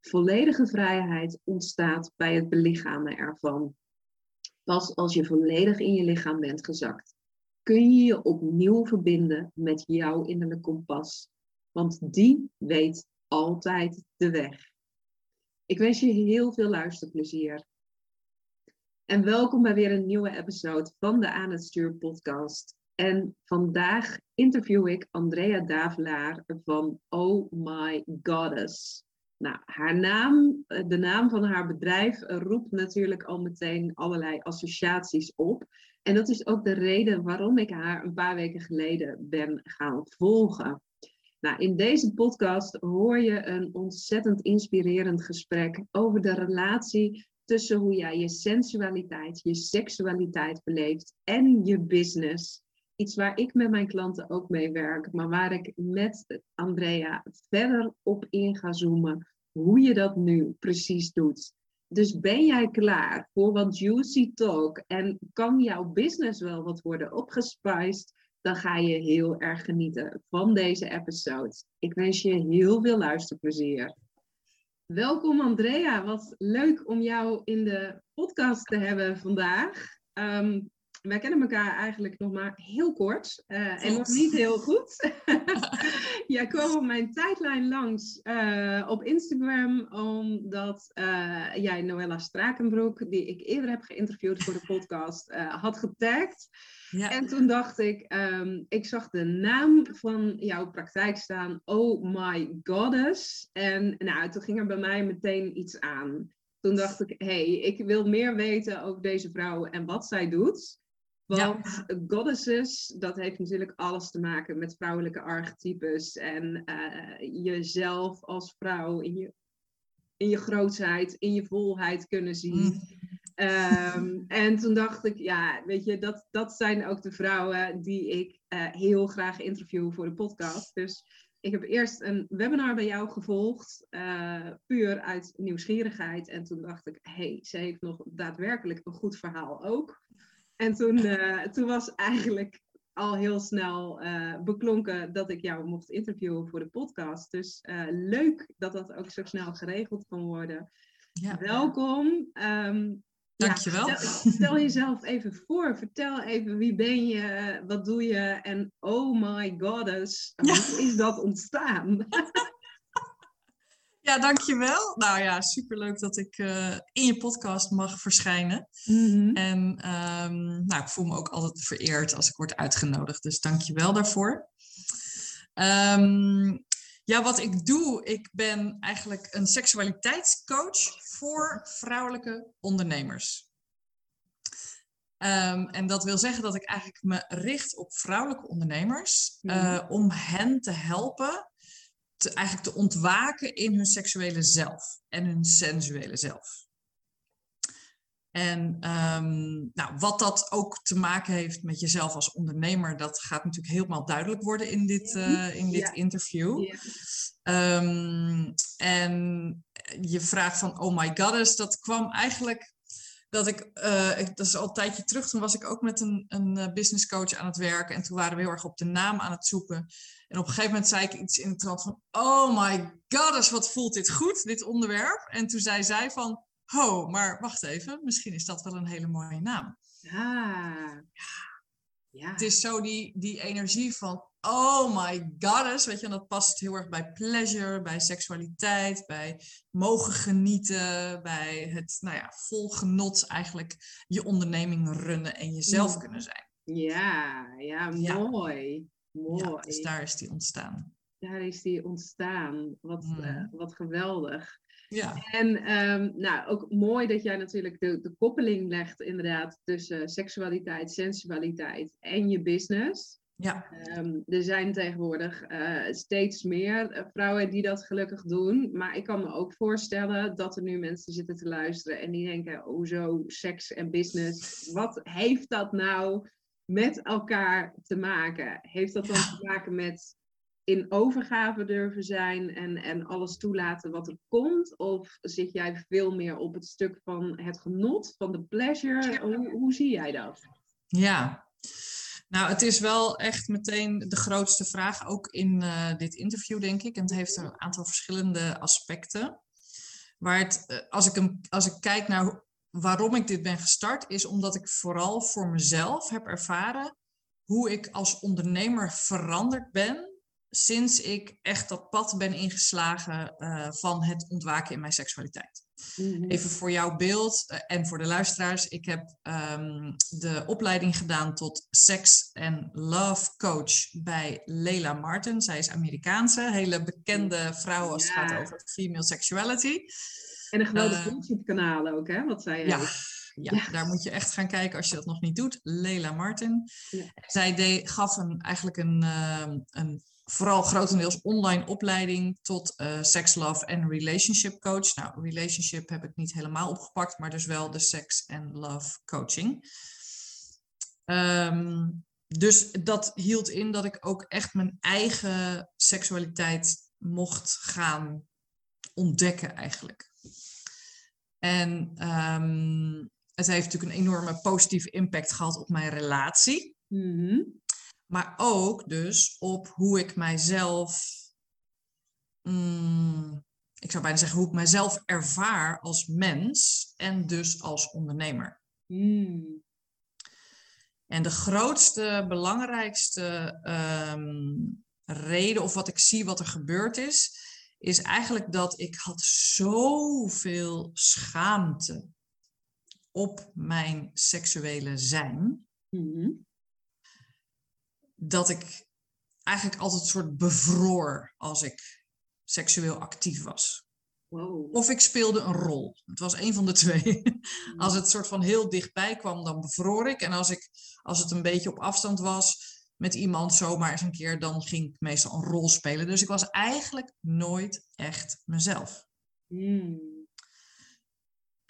Volledige vrijheid ontstaat bij het belichamen ervan. Pas als je volledig in je lichaam bent gezakt, kun je je opnieuw verbinden met jouw innerlijke kompas. Want die weet altijd de weg. Ik wens je heel veel luisterplezier. En welkom bij weer een nieuwe episode van de Aan het Stuur podcast. En vandaag interview ik Andrea Davelaar van Oh My Goddess. Nou, haar naam, eh, de naam van haar bedrijf roept natuurlijk al meteen allerlei associaties op. En dat is ook de reden waarom ik haar een paar weken geleden ben gaan volgen. Nou, in deze podcast hoor je een ontzettend inspirerend gesprek over de relatie tussen hoe jij je sensualiteit, je seksualiteit beleeft en je business. Iets waar ik met mijn klanten ook mee werk, maar waar ik met Andrea verder op in ga zoomen hoe je dat nu precies doet. Dus ben jij klaar voor wat juicy talk en kan jouw business wel wat worden opgespiced? Dan ga je heel erg genieten van deze episode. Ik wens je heel veel luisterplezier. Welkom Andrea, wat leuk om jou in de podcast te hebben vandaag. Ehm, wij kennen elkaar eigenlijk nog maar heel kort uh, en nog niet heel goed. Jij kwam op mijn tijdlijn langs uh, op Instagram omdat uh, jij Noella Strakenbroek, die ik eerder heb geïnterviewd voor de podcast, had getagd. Ja. En toen dacht ik, um, ik zag de naam van jouw praktijk staan, Oh My Goddess. En nou, toen ging er bij mij meteen iets aan. Toen dacht ik, hé, hey, ik wil meer weten over deze vrouw en wat zij doet. Want goddesses, dat heeft natuurlijk alles te maken met vrouwelijke archetypes. En uh, jezelf als vrouw in je, in je grootheid, in je volheid kunnen zien. Mm. Um, en toen dacht ik, ja, weet je, dat, dat zijn ook de vrouwen die ik uh, heel graag interview voor de podcast. Dus ik heb eerst een webinar bij jou gevolgd, uh, puur uit nieuwsgierigheid. En toen dacht ik, hé, hey, ze heeft nog daadwerkelijk een goed verhaal ook. En toen, uh, toen was eigenlijk al heel snel uh, beklonken dat ik jou mocht interviewen voor de podcast. Dus uh, leuk dat dat ook zo snel geregeld kan worden. Ja. Welkom. Um, Dankjewel. Ja, stel, stel, jezelf even voor. Vertel even wie ben je, wat doe je en oh my goddess, hoe is dat ontstaan? Ja, dankjewel. Nou ja, superleuk dat ik uh, in je podcast mag verschijnen. Mm -hmm. En um, nou, ik voel me ook altijd vereerd als ik word uitgenodigd. Dus dankjewel daarvoor. Um, ja, wat ik doe, ik ben eigenlijk een seksualiteitscoach voor vrouwelijke ondernemers. Um, en dat wil zeggen dat ik eigenlijk me richt op vrouwelijke ondernemers mm -hmm. uh, om hen te helpen te, eigenlijk te ontwaken in hun seksuele zelf en hun sensuele zelf. En um, nou, wat dat ook te maken heeft met jezelf als ondernemer, dat gaat natuurlijk helemaal duidelijk worden in dit, uh, in dit ja. interview. Ja. Um, en je vraag van Oh my goddess, dat kwam eigenlijk dat ik, uh, ik, dat is al een tijdje terug, toen was ik ook met een, een business coach aan het werken en toen waren we heel erg op de naam aan het zoeken. En op een gegeven moment zei ik iets in de trant van, oh my goddess, wat voelt dit goed, dit onderwerp. En toen zei zij van, ho, maar wacht even, misschien is dat wel een hele mooie naam. Ah. Ja. Het is zo die, die energie van, oh my goddess, weet je, en dat past heel erg bij pleasure, bij seksualiteit, bij mogen genieten, bij het, nou ja, vol genot eigenlijk je onderneming runnen en jezelf mm. kunnen zijn. Ja, ja, mooi. Mooi. Ja, dus daar is die ontstaan. Daar is die ontstaan. Wat, mm. uh, wat geweldig. Ja. En um, nou, ook mooi dat jij natuurlijk de, de koppeling legt inderdaad tussen seksualiteit, sensualiteit en je business. Ja. Ehm, er zijn tegenwoordig eh, steeds meer eh, vrouwen die dat gelukkig doen. Maar ik kan me ook voorstellen dat er nu mensen zitten te luisteren en die denken, oh zo, seks en business. Wat heeft dat nou met elkaar te maken? Heeft dat dan te maken met in overgave durven zijn en, en alles toelaten wat er komt? Of zit jij veel meer op het stuk van het genot, van de pleasure? Hoe, hoe zie jij dat? Ja, nou, het is wel echt meteen de grootste vraag, ook in uh, dit interview, denk ik. En het heeft een aantal verschillende aspecten. Waar het, uh, als, ik hem, als ik kijk naar waarom ik dit ben gestart, is omdat ik vooral voor mezelf heb ervaren hoe ik als ondernemer veranderd ben sinds ik echt dat pad ben ingeslagen uh, van het ontwaken in mijn seksualiteit. Mhm. Even voor jouw beeld uh, en voor de luisteraars. Ik heb um, de opleiding gedaan tot sex en love coach bij Leila Martin. Zij is Amerikaanse, hele bekende vrouw als ja. het gaat over female sexuality. En een geweldig uh, YouTube-kanaal ook, hè? Wat zij ja. Ja, ja, daar moet je echt gaan kijken als je dat nog niet doet. Leila Martin. Ja. Zij deed, gaf een, eigenlijk een, uh, een vooral grotendeels online opleiding tot uh, sex, love en relationship coach. Nou, relationship heb ik niet helemaal opgepakt, maar dus wel de sex en love coaching. Um, dus dat hield in dat ik ook echt mijn eigen seksualiteit mocht gaan ontdekken eigenlijk. En um, het heeft natuurlijk een enorme positieve impact gehad op mijn relatie. -hmm. Maar ook dus op hoe ik mijzelf, mm, ik zou bijna zeggen, hoe ik mijzelf ervaar als mens en dus als ondernemer. Mm. En de grootste, belangrijkste um, reden of wat ik zie wat er gebeurd is, is eigenlijk dat ik had zoveel schaamte op mijn seksuele zijn. Mm dat ik eigenlijk altijd een soort bevroor als ik seksueel actief was. Wow. Of ik speelde een rol. Het was een van de twee. Als het soort van heel dichtbij kwam, dan bevroor ik. En als, ik, als het een beetje op afstand was met iemand zomaar eens een keer, dan ging ik meestal een rol spelen. Dus ik was eigenlijk nooit echt mezelf. Mm.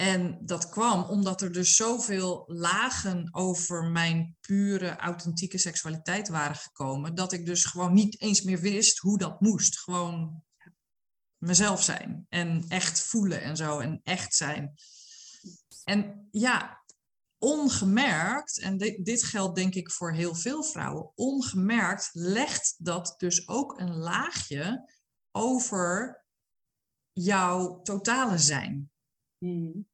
En dat kwam omdat er dus zoveel lagen over mijn pure, authentieke seksualiteit waren gekomen, dat ik dus gewoon niet eens meer wist hoe dat moest. Gewoon mezelf zijn en echt voelen en zo en echt zijn. En ja, ongemerkt, en dit, geldt denk ik voor heel veel vrouwen, ongemerkt legt dat dus ook een laagje over jouw totale zijn. Mm.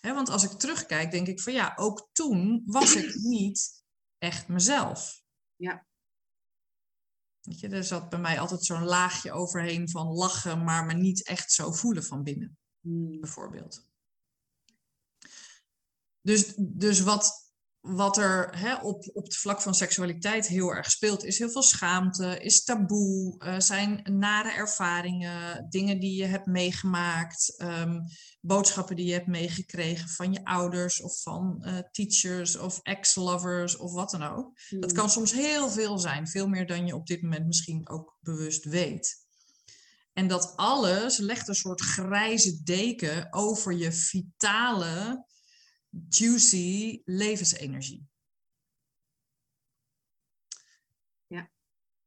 want als ik terugkijk, denk ik van ja, ook toen was ik niet echt mezelf. Ja. Weet je, er zat bij mij altijd zo'n laagje overheen van lachen, maar me niet echt zo voelen van binnen, hmm. bijvoorbeeld. Dus, dus wat, wat er hè, op, op het vlak van seksualiteit heel erg speelt, is heel veel schaamte, is taboe, uh, zijn nare ervaringen, dingen die je hebt meegemaakt, um, boodschappen die je hebt meegekregen van je ouders of van uh, teachers of ex-lovers of wat dan ook. Mm. Dat kan soms heel veel zijn, veel meer dan je op dit moment misschien ook bewust weet. En dat alles legt een soort grijze deken over je vitale juicy levensenergie. Ja.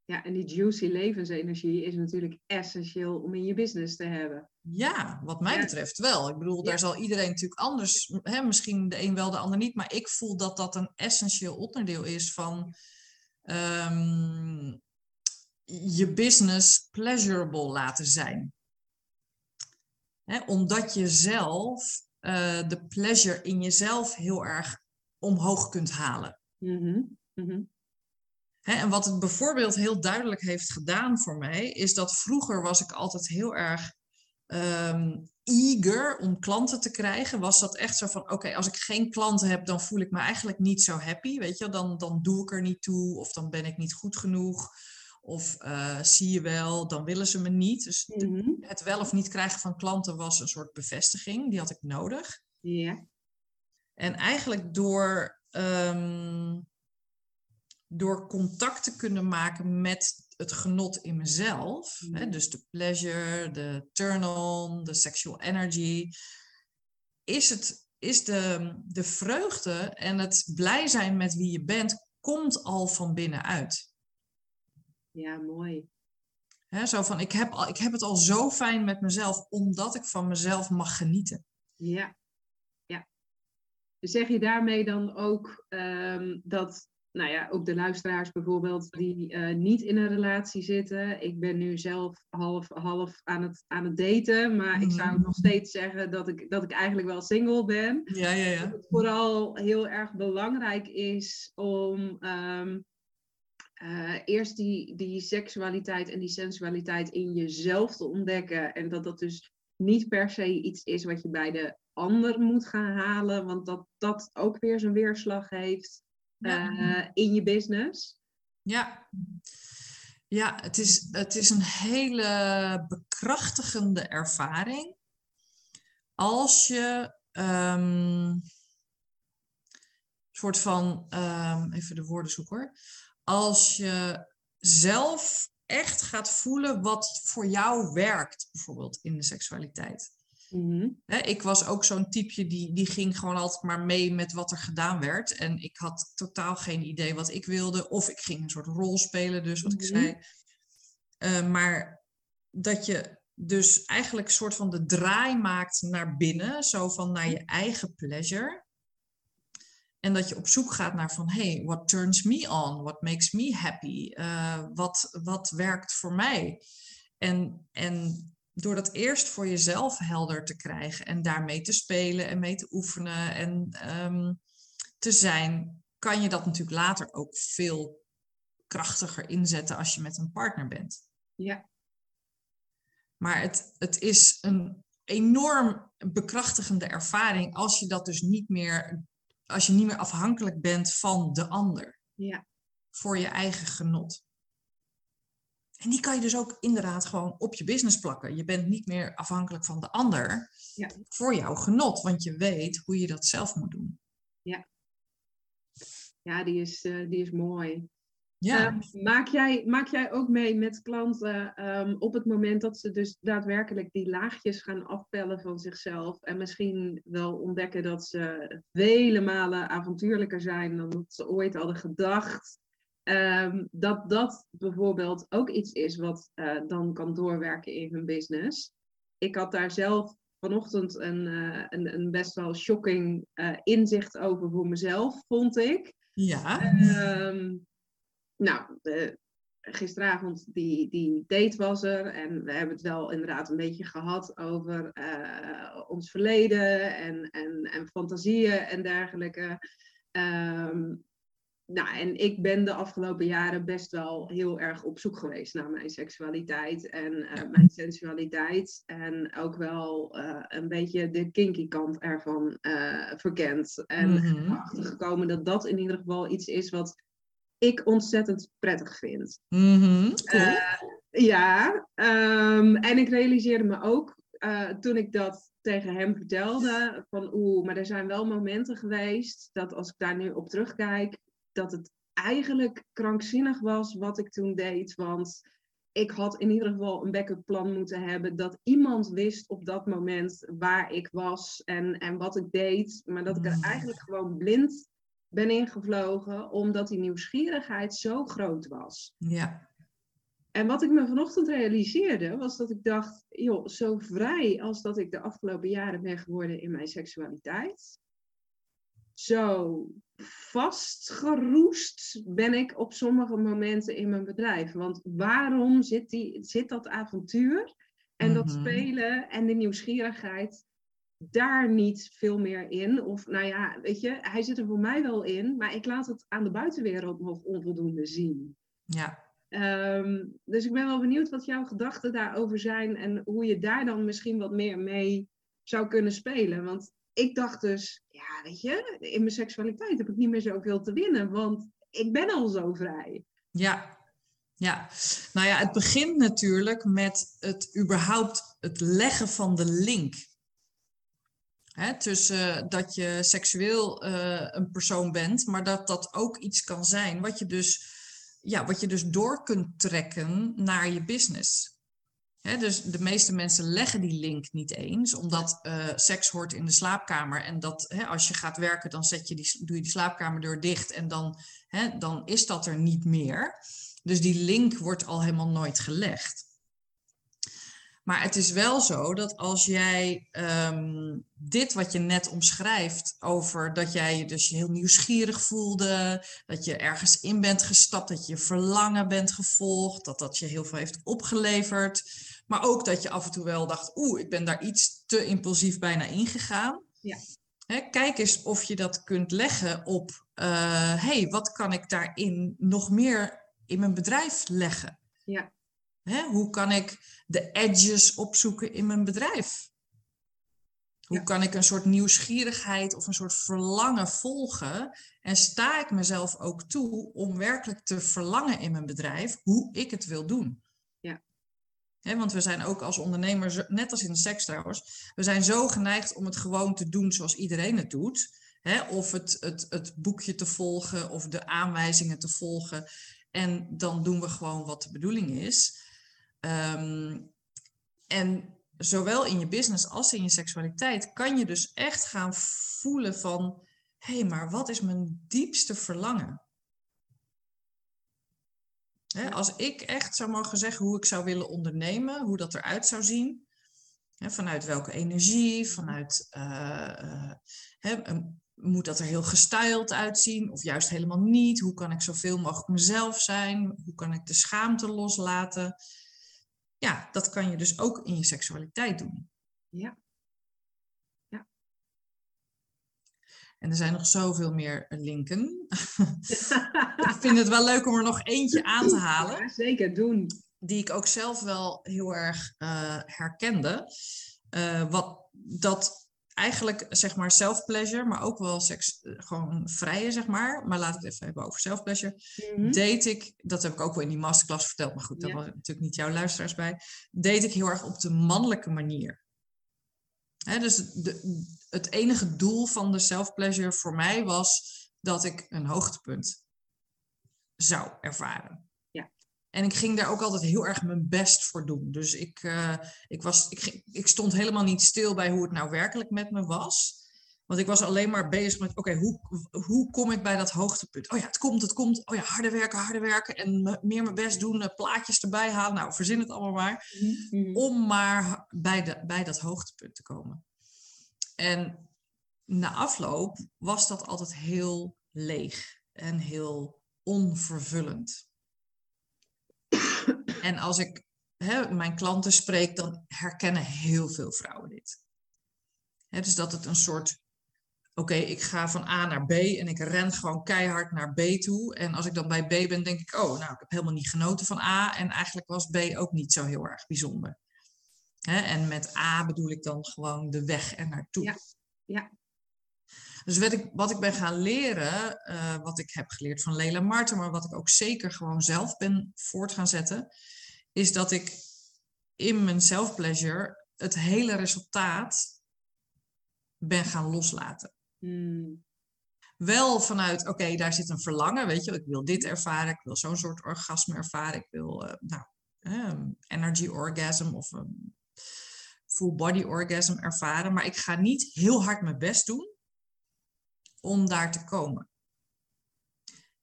ja, en die juicy levensenergie is natuurlijk essentieel om in je business te hebben. Ja, wat mij betreft wel. Ik bedoel, daar zal iedereen natuurlijk anders, hè, misschien de een wel, de ander niet, maar ik voel dat dat een essentieel onderdeel is van um, je business pleasurable laten zijn. Hè, omdat je zelf uh, de pleasure in jezelf heel erg omhoog kunt halen. Mm -hmm. Hè, en wat het bijvoorbeeld heel duidelijk heeft gedaan voor mij, is dat vroeger was ik altijd heel erg um, eager om klanten te krijgen. Was dat echt zo van, oké, als ik geen klanten heb, dan voel ik me eigenlijk niet zo happy, weet je, dan, dan doe ik er niet toe of dan ben ik niet goed genoeg. Of uh, zie je wel, dan willen ze me niet. Dus mm -hmm. het wel of niet krijgen van klanten was een soort bevestiging. Die had ik nodig. Ja. En eigenlijk door, um, door contact te kunnen maken met het genot in mezelf, hè, Mhm. dus de pleasure, de turn-on, de sexual energy, is, het, is de, de vreugde en het blij zijn met wie je bent, komt al van binnenuit. Ja, mooi. Hè, zo van, ik heb, al, ik heb het al zo fijn met mezelf, omdat ik van mezelf mag genieten. Ja, ja. Zeg je daarmee dan ook ehm, dat, nou ja, ook de luisteraars bijvoorbeeld, die eh, niet in een relatie zitten. Ik ben nu zelf half, half aan, het, aan het daten, maar ik zou Mhm. nog steeds zeggen dat ik, dat ik eigenlijk wel single ben. Ja, ja, ja. Dat het vooral heel erg belangrijk is om ehm, eh, eerst die, die seksualiteit en die sensualiteit in jezelf te ontdekken. En dat dat dus niet per se iets is wat je bij de ander moet gaan halen, want dat dat ook weer zijn weerslag heeft Ja. eh, in je business. Ja, ja het, is, het is een hele bekrachtigende ervaring. Als je een soort van, ehm, even de woorden zoeken hoor. Als je zelf echt gaat voelen wat voor jou werkt, bijvoorbeeld in de seksualiteit. Mhm. Ik was ook zo'n typeje die, die ging gewoon altijd maar mee met wat er gedaan werd. En ik had totaal geen idee wat ik wilde. Of ik ging een soort rol spelen, dus wat ik Mhm. zei. Eh, maar dat je dus eigenlijk een soort van de draai maakt naar binnen. Zo van naar je eigen pleasure. En dat je op zoek gaat naar van, hey, what turns me on? What makes me happy? Eh, wat, wat werkt voor mij? En, en door dat eerst voor jezelf helder te krijgen en daarmee te spelen en mee te oefenen en ehm, te zijn, kan je dat natuurlijk later ook veel krachtiger inzetten als je met een partner bent. Ja. Maar het, het is een enorm bekrachtigende ervaring als je dat dus niet meer, als je niet meer afhankelijk bent van de ander Ja. voor je eigen genot. En die kan je dus ook inderdaad gewoon op je business plakken. Je bent niet meer afhankelijk van de ander Ja. voor jouw genot, want je weet hoe je dat zelf moet doen. Ja, die is, eh, die is mooi. Ja, Ehm, maak, jij, maak jij ook mee met klanten ehm, op het moment dat ze dus daadwerkelijk die laagjes gaan afpellen van zichzelf en misschien wel ontdekken dat ze vele malen avontuurlijker zijn dan dat ze ooit hadden gedacht? Ehm, dat dat bijvoorbeeld ook iets is wat eh, dan kan doorwerken in hun business. Ik had daar zelf vanochtend een, eh, een, een best wel shocking eh, inzicht over voor mezelf, vond ik. ja. Nou, gisteravond die, die date was er en we hebben het wel inderdaad een beetje gehad over eh, ons verleden en, en, en fantasieën en dergelijke. Ehm, nou, en ik ben de afgelopen jaren best wel heel erg op zoek geweest naar mijn seksualiteit en eh, Ja. mijn sensualiteit. En ook wel eh, een beetje de kinky kant ervan verkend. En erachter gekomen dat dat in ieder geval iets is wat ik ontzettend prettig vind. Mhm, cool. Eh, ja, ehm, en ik realiseerde me ook eh, toen ik dat tegen hem vertelde, van oeh, maar er zijn wel momenten geweest dat als ik daar nu op terugkijk, dat het eigenlijk krankzinnig was wat ik toen deed. Want ik had in ieder geval een backup plan moeten hebben dat iemand wist op dat moment waar ik was en, en wat ik deed. Maar dat ik er Mm. eigenlijk gewoon blind ben ingevlogen, omdat die nieuwsgierigheid zo groot was. ja. En wat ik me vanochtend realiseerde, was dat ik dacht, joh, zo vrij als dat ik de afgelopen jaren ben geworden in mijn seksualiteit, zo vastgeroest ben ik op sommige momenten in mijn bedrijf. Want waarom zit, die, zit dat avontuur en dat Mhm. spelen en de nieuwsgierigheid daar niet veel meer in? Of nou ja, weet je, hij zit er voor mij wel in, maar ik laat het aan de buitenwereld nog onvoldoende zien. ja. Ehm, dus ik ben wel benieuwd wat jouw gedachten daarover zijn en hoe je daar dan misschien wat meer mee zou kunnen spelen. Want ik dacht dus, ja, weet je, in mijn seksualiteit heb ik niet meer zoveel te winnen, want ik ben al zo vrij. Ja, ja. Nou ja, het begint natuurlijk met het überhaupt het leggen van de link. Hè, tussen dat je seksueel eh, een persoon bent, maar dat dat ook iets kan zijn wat je dus, ja, wat je dus door kunt trekken naar je business. Hè, dus de meeste mensen leggen die link niet eens, omdat uh, seks hoort in de slaapkamer. En dat hè, als je gaat werken, dan zet je die, doe je die slaapkamerdeur dicht en dan, dan is dat er niet meer. Dus die link wordt al helemaal nooit gelegd. Maar het is wel zo dat als jij um, dit wat je net omschrijft over dat jij je dus heel nieuwsgierig voelde, dat je ergens in bent gestapt, dat je verlangen bent gevolgd, dat dat je heel veel heeft opgeleverd, maar ook dat je af en toe wel dacht, oeh, ik ben daar iets te impulsief bijna ingegaan. Ja. kijk eens of je dat kunt leggen op, uh, hey, wat kan ik daarin nog meer in mijn bedrijf leggen? Ja. Hè, hoe kan ik de edges opzoeken in mijn bedrijf? Hoe kan ik een soort nieuwsgierigheid of een soort verlangen volgen? En sta ik mezelf ook toe om werkelijk te verlangen in mijn bedrijf hoe ik het wil doen? Ja. want we zijn ook als ondernemers, net als in de seks trouwens, we zijn zo geneigd om het gewoon te doen zoals iedereen het doet. of het, het, het boekje te volgen of de aanwijzingen te volgen. En dan doen we gewoon wat de bedoeling is. Ehm, en zowel in je business als in je seksualiteit kan je dus echt gaan voelen van, hé, hey, maar wat is mijn diepste verlangen? als ik echt zou mogen zeggen hoe ik zou willen ondernemen, hoe dat eruit zou zien, vanuit welke energie, vanuit uh, moet dat er heel gestyled uitzien of juist helemaal niet? Hoe kan ik zoveel mogelijk mezelf zijn? Hoe kan ik de schaamte loslaten? Ja, dat kan je dus ook in je seksualiteit doen. Ja. ja. En er zijn nog zoveel meer linken. ik vind het wel leuk om er nog eentje aan te halen. Ja, zeker, doen. Die ik ook zelf wel heel erg uh, herkende. Uh, wat dat eigenlijk zeg maar self-pleasure, maar ook wel seks, eh, gewoon vrije zeg maar. Maar laat ik het even hebben over self-pleasure. Mm Date ik, dat heb ik ook wel in die masterclass verteld, maar goed, daar was natuurlijk niet jouw luisteraars bij. Date ik heel erg op de mannelijke manier. Hè, dus de, het enige doel van de self-pleasure voor mij was dat ik een hoogtepunt zou ervaren. En ik ging daar ook altijd heel erg mijn best voor doen. Dus ik, uh, ik, was, ik, ik stond helemaal niet stil bij hoe het nou werkelijk met me was. Want ik was alleen maar bezig met, oké, hoe, hoe kom ik bij dat hoogtepunt? Oh ja, het komt, het komt. Oh ja, harder werken, harder werken. En meer mijn best doen, uh, plaatjes erbij halen. Nou, verzin het allemaal maar. Mm-hmm. Om maar bij, de, bij dat hoogtepunt te komen. En na afloop was dat altijd heel leeg en heel onvervullend. En als ik mijn klanten spreek, dan herkennen heel veel vrouwen dit. Dus dat het een soort, oké, ik ga van A naar B en ik ren gewoon keihard naar B toe. En als ik dan bij B ben, denk ik, oh, nou, ik heb helemaal niet genoten van A. En eigenlijk was B ook niet zo heel erg bijzonder. En met A bedoel ik dan gewoon de weg er naartoe. Ja, ja. Dus wat ik, wat ik ben gaan leren, uh, wat ik heb geleerd van Lela Marten, maar wat ik ook zeker gewoon zelf ben voort gaan zetten, is dat ik in mijn self-pleasure het hele resultaat ben gaan loslaten. Hmm. Wel vanuit, oké, daar zit een verlangen, weet je, ik wil dit ervaren, ik wil zo'n soort orgasme ervaren, ik wil, uh, nou, um, energy orgasm of um, full body orgasm ervaren, maar ik ga niet heel hard mijn best doen om daar te komen.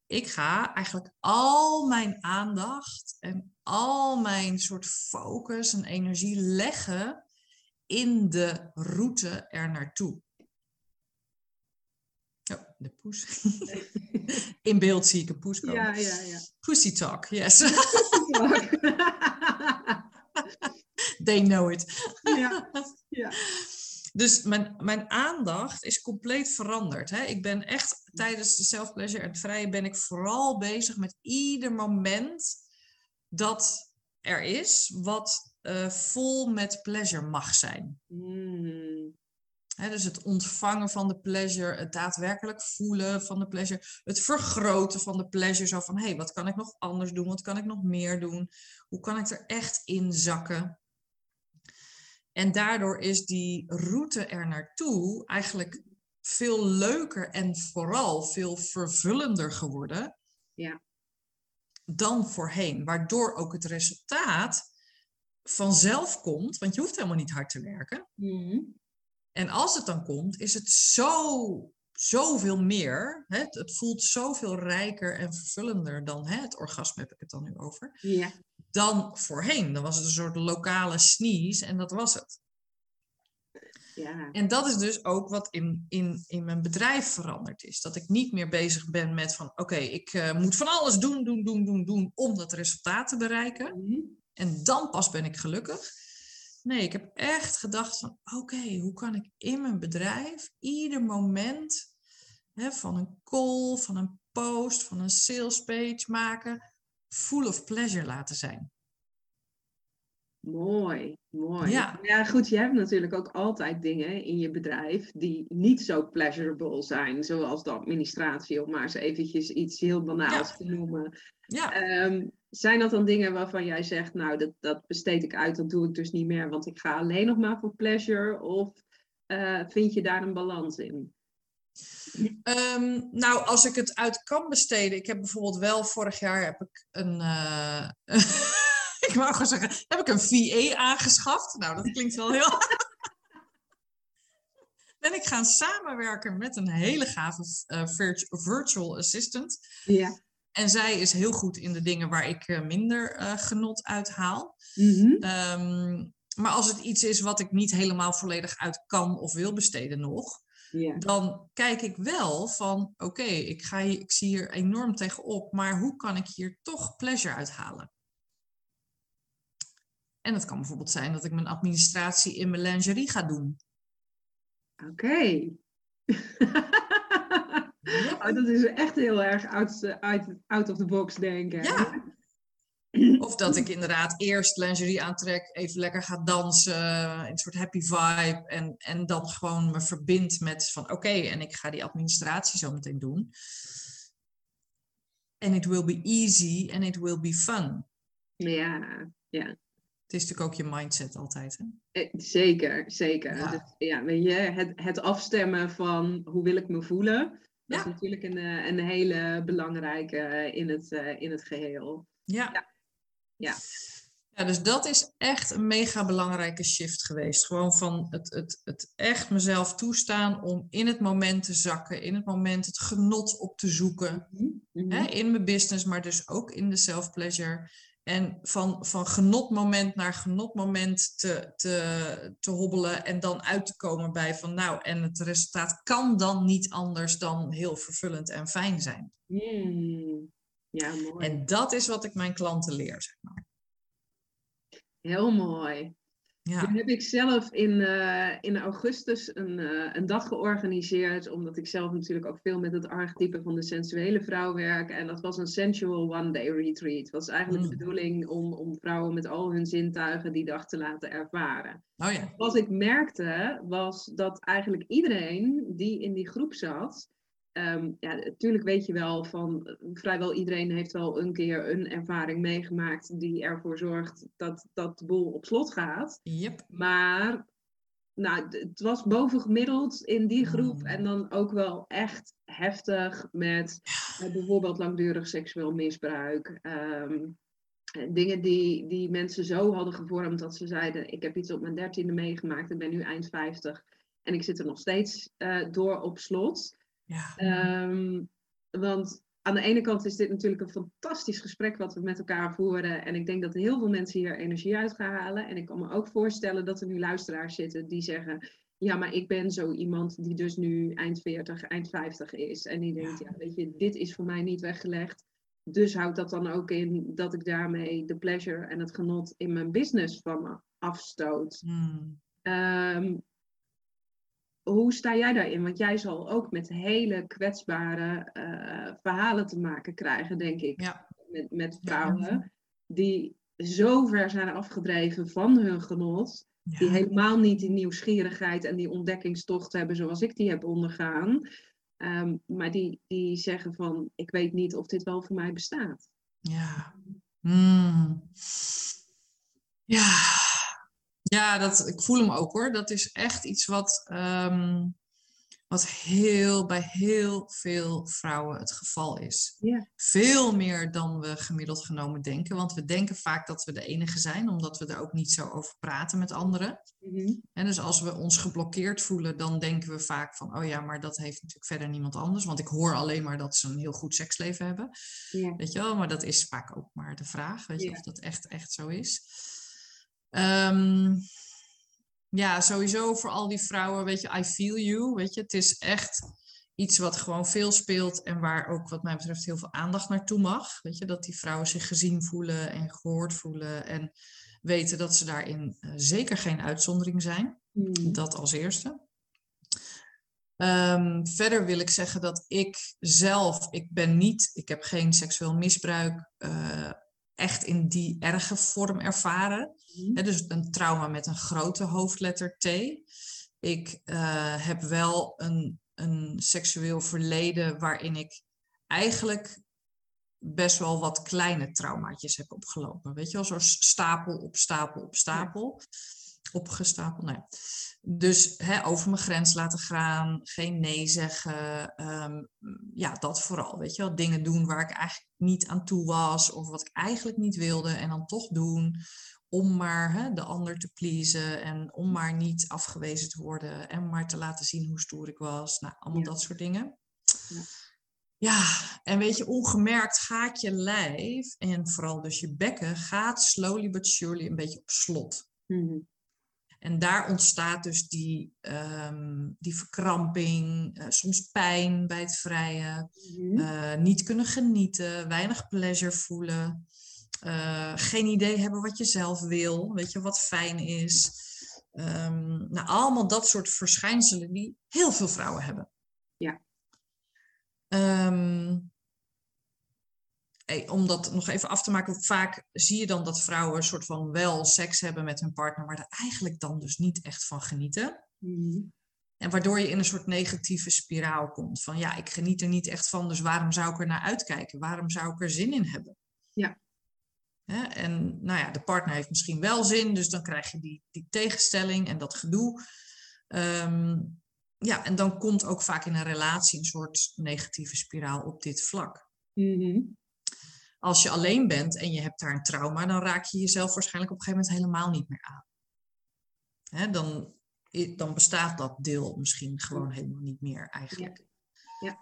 Ik ga eigenlijk al mijn aandacht en al mijn soort focus en energie leggen in de route er naartoe. Oh, de poes. In beeld zie ik een poes komen. Ja, ja, ja. Pussy talk, yes. They know it. ja, ja. Dus mijn, mijn aandacht is compleet veranderd. Hè? Ik ben echt tijdens de self-pleasure en het vrije ben ik vooral bezig met ieder moment dat er is, wat uh, vol met pleasure mag zijn. Mm. dus het ontvangen van de pleasure, het daadwerkelijk voelen van de pleasure, het vergroten van de pleasure. Zo van, hé, hey, wat kan ik nog anders doen? Wat kan ik nog meer doen? Hoe kan ik er echt in zakken? En daardoor is die route er naartoe eigenlijk veel leuker en vooral veel vervullender geworden Ja. dan voorheen. Waardoor ook het resultaat vanzelf komt, want je hoeft helemaal niet hard te werken. Mhm. En als het dan komt, is het zo, zoveel meer. Hè? Het, het voelt zoveel rijker en vervullender dan hè, het orgasme, heb ik het dan nu over. Ja. Dan voorheen. Dan was het een soort lokale sneeze en dat was het. Ja. En dat is dus ook wat in, in, in mijn bedrijf veranderd is. Dat ik niet meer bezig ben met van oké, ik eh, moet van alles doen, doen, doen, doen, doen om dat resultaat te bereiken. Mhm. En dan pas ben ik gelukkig. Nee, ik heb echt gedacht van oké, hoe kan ik in mijn bedrijf ieder moment hè, van een call, van een post, van een sales page maken, full of pleasure laten zijn. Mooi, mooi. Ja. ja, goed, je hebt natuurlijk ook altijd dingen in je bedrijf die niet zo pleasurable zijn, zoals de administratie, om maar eens eventjes iets heel banaals Ja. te noemen. Ja, Ehm, zijn dat dan dingen waarvan jij zegt, nou, dat, dat besteed ik uit, dat doe ik dus niet meer, want ik ga alleen nog maar voor pleasure? Of eh, vind je daar een balans in? Ehm, nou, als ik het uit kan besteden. Ik heb bijvoorbeeld wel vorig jaar heb ik een. eh, ik wou gewoon zeggen, heb ik een VA aangeschaft. Nou, dat klinkt wel heel. ben ik gaan samenwerken met een hele gave eh, virt- virtual assistant. Ja. En zij is heel goed in de dingen waar ik eh, minder genot uit haal. Mhm. Ehm, maar als het iets is wat ik niet helemaal volledig uit kan of wil besteden nog, dan kijk ik wel van, oké, ik ga ik zie hier enorm tegenop, maar hoe kan ik hier toch pleasure uithalen? En het kan bijvoorbeeld zijn dat ik mijn administratie in mijn lingerie ga doen. Oké. Oh, dat is echt heel erg out, out, out of the box denken. Ja. Of dat ik inderdaad eerst lingerie aantrek, even lekker ga dansen, een soort happy vibe. En, en dan gewoon me verbind met van oké, en ik ga die administratie zo meteen doen. En it will be easy and it will be fun. Ja, ja. Het is natuurlijk ook je mindset altijd. Hè? Eh, Zeker, zeker. Ja. Dus, ja, weet je, het, het afstemmen van hoe wil ik me voelen, dat is natuurlijk een, eh, een hele belangrijke in het, eh, in het geheel. Ja. Ja. Ja, dus dat is echt een mega belangrijke shift geweest. Gewoon van het, het, het echt mezelf toestaan om in het moment te zakken, in het moment het genot op te zoeken. Mhm. Hè, in mijn business, maar dus ook in de self-pleasure. En van, van genotmoment naar genotmoment te, te, te hobbelen en dan uit te komen bij van nou, en het resultaat kan dan niet anders dan heel vervullend en fijn zijn. Mm. Ja, mooi. En dat is wat ik mijn klanten leer, zeg maar. Heel mooi. Ja. Nu heb ik zelf in, eh, in augustus een, eh, een dag georganiseerd, omdat ik zelf natuurlijk ook veel met het archetype van de sensuele vrouw werk. En dat was een sensual one-day retreat. Het was eigenlijk de Mm. bedoeling om, om vrouwen met al hun zintuigen die dag te laten ervaren. Oh ja. Wat ik merkte was dat eigenlijk iedereen die in die groep zat, ehm, ja, natuurlijk weet je wel van vrijwel iedereen heeft wel een keer een ervaring meegemaakt die ervoor zorgt dat, dat de boel op slot gaat. Yep. Maar nou, het was bovengemiddeld in die groep Mm. en dan ook wel echt heftig met eh, bijvoorbeeld langdurig seksueel misbruik. ehm, eh, dingen die, die mensen zo hadden gevormd dat ze zeiden: Ik heb iets op mijn dertiende meegemaakt, ik ben nu eind 50 en ik zit er nog steeds eh, door op slot. Ja. Ehm, want aan de ene kant is dit natuurlijk een fantastisch gesprek wat we met elkaar voeren. En ik denk dat heel veel mensen hier energie uit gaan halen. En ik kan me ook voorstellen dat er nu luisteraars zitten die zeggen. Ja, maar ik ben zo iemand die dus nu eind 40, eind 50 is. En die denkt, ja, weet je, dit is voor mij niet weggelegd. Dus houdt dat dan ook in dat ik daarmee de pleasure en het genot in mijn business van me afstoot. Mm. Ehm, hoe sta jij daarin? Want jij zal ook met hele kwetsbare eh, verhalen te maken krijgen, denk ik. Ja. Met, met Ja. vrouwen die zo ver zijn afgedreven van hun genot. Die helemaal niet die nieuwsgierigheid en die ontdekkingstocht hebben zoals ik die heb ondergaan. Ehm, maar die, die zeggen van, ik weet niet of dit wel voor mij bestaat. Ja. Mm. Ja. Ja, dat, ik voel hem ook hoor. Dat is echt iets wat, ehm, wat heel, bij heel veel vrouwen het geval is. Ja. Veel meer dan we gemiddeld genomen denken. Want we denken vaak dat we de enige zijn, omdat we er ook niet zo over praten met anderen. Mhm. En dus als we ons geblokkeerd voelen, dan denken we vaak van, oh ja, maar dat heeft natuurlijk verder niemand anders. Want ik hoor alleen maar dat ze een heel goed seksleven hebben. Ja. Weet je wel, maar dat is vaak ook maar de vraag, weet je, Ja. of dat echt, echt zo is. Ehm, ja, sowieso voor al die vrouwen, weet je, I feel you, weet je. Het is echt iets wat gewoon veel speelt en waar ook wat mij betreft heel veel aandacht naartoe mag. Weet je, dat die vrouwen zich gezien voelen en gehoord voelen en weten dat ze daarin eh, zeker geen uitzondering zijn. Mhm. Dat als eerste. Ehm, verder wil ik zeggen dat ik zelf, ik ben niet, ik heb geen seksueel misbruik eh, echt in die erge vorm ervaren. Mhm. Dus een trauma met een grote hoofdletter T. Ik eh, heb wel een, een seksueel verleden waarin ik eigenlijk best wel wat kleine traumaatjes heb opgelopen. Weet je wel, zo stapel op stapel op stapel. Opgestapeld, nee. Dus hè, over mijn grens laten gaan, geen nee zeggen. ehm, ja, dat vooral. Weet je wel, dingen doen waar ik eigenlijk niet aan toe was. Of wat ik eigenlijk niet wilde en dan toch doen. Om maar hè, de ander te pleasen en om maar niet afgewezen te worden. En maar te laten zien hoe stoer ik was. Nou, allemaal Ja. dat soort dingen. Ja. Ja, en weet je, ongemerkt gaat je lijf en vooral dus je bekken gaat slowly but surely een beetje op slot. Mhm. En daar ontstaat dus die, ehm, die verkramping, eh, soms pijn bij het vrijen, Mhm. eh, niet kunnen genieten, weinig pleasure voelen, eh, geen idee hebben wat je zelf wil, weet je, wat fijn is. Ehm, nou, allemaal dat soort verschijnselen die heel veel vrouwen hebben. Ja. Ehm, om dat nog even af te maken, vaak zie je dan dat vrouwen een soort van wel seks hebben met hun partner, maar er eigenlijk dan dus niet echt van genieten. Mhm. En waardoor je in een soort negatieve spiraal komt. Van ja, ik geniet er niet echt van, dus waarom zou ik er naar uitkijken? Waarom zou ik er zin in hebben? Ja. Hè, en nou ja, de partner heeft misschien wel zin, dus dan krijg je die, die tegenstelling en dat gedoe. Ehm, ja, en dan komt ook vaak in een relatie een soort negatieve spiraal op dit vlak. Mhm. Als je alleen bent en je hebt daar een trauma, dan raak je jezelf waarschijnlijk op een gegeven moment helemaal niet meer aan. Hè, dan, dan bestaat dat deel misschien gewoon helemaal niet meer eigenlijk. Ja.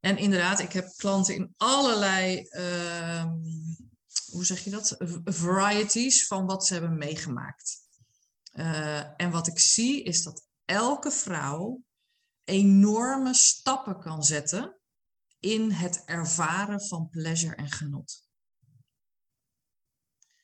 En inderdaad, ik heb klanten in allerlei, ehm, hoe zeg je dat, varieties van wat ze hebben meegemaakt. Eh, en wat ik zie is dat elke vrouw enorme stappen kan zetten in het ervaren van pleasure en genot.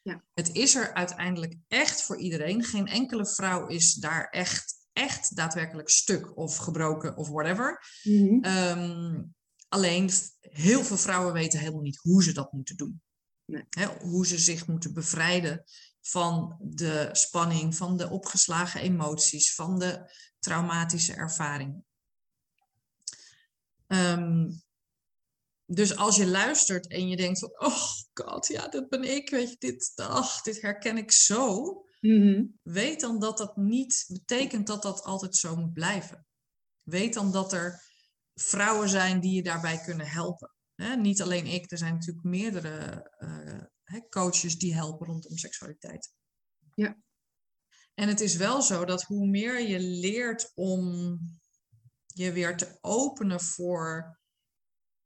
Ja. Het is er uiteindelijk echt voor iedereen. Geen enkele vrouw is daar echt, echt daadwerkelijk stuk of gebroken of whatever. Mhm. Ehm, alleen heel veel vrouwen weten helemaal niet hoe ze dat moeten doen. Nee. Hoe ze zich moeten bevrijden van de spanning, van de opgeslagen emoties, van de traumatische ervaringen. Ehm, dus als je luistert en je denkt van, oh god, ja, dat ben ik, weet je, dit, ach, dit herken ik zo. Mhm. Weet dan dat dat niet betekent dat dat altijd zo moet blijven. Weet dan dat er vrouwen zijn die je daarbij kunnen helpen. Niet alleen ik, er zijn natuurlijk meerdere eh, coaches die helpen rondom seksualiteit. Ja. En het is wel zo dat hoe meer je leert om je weer te openen voor.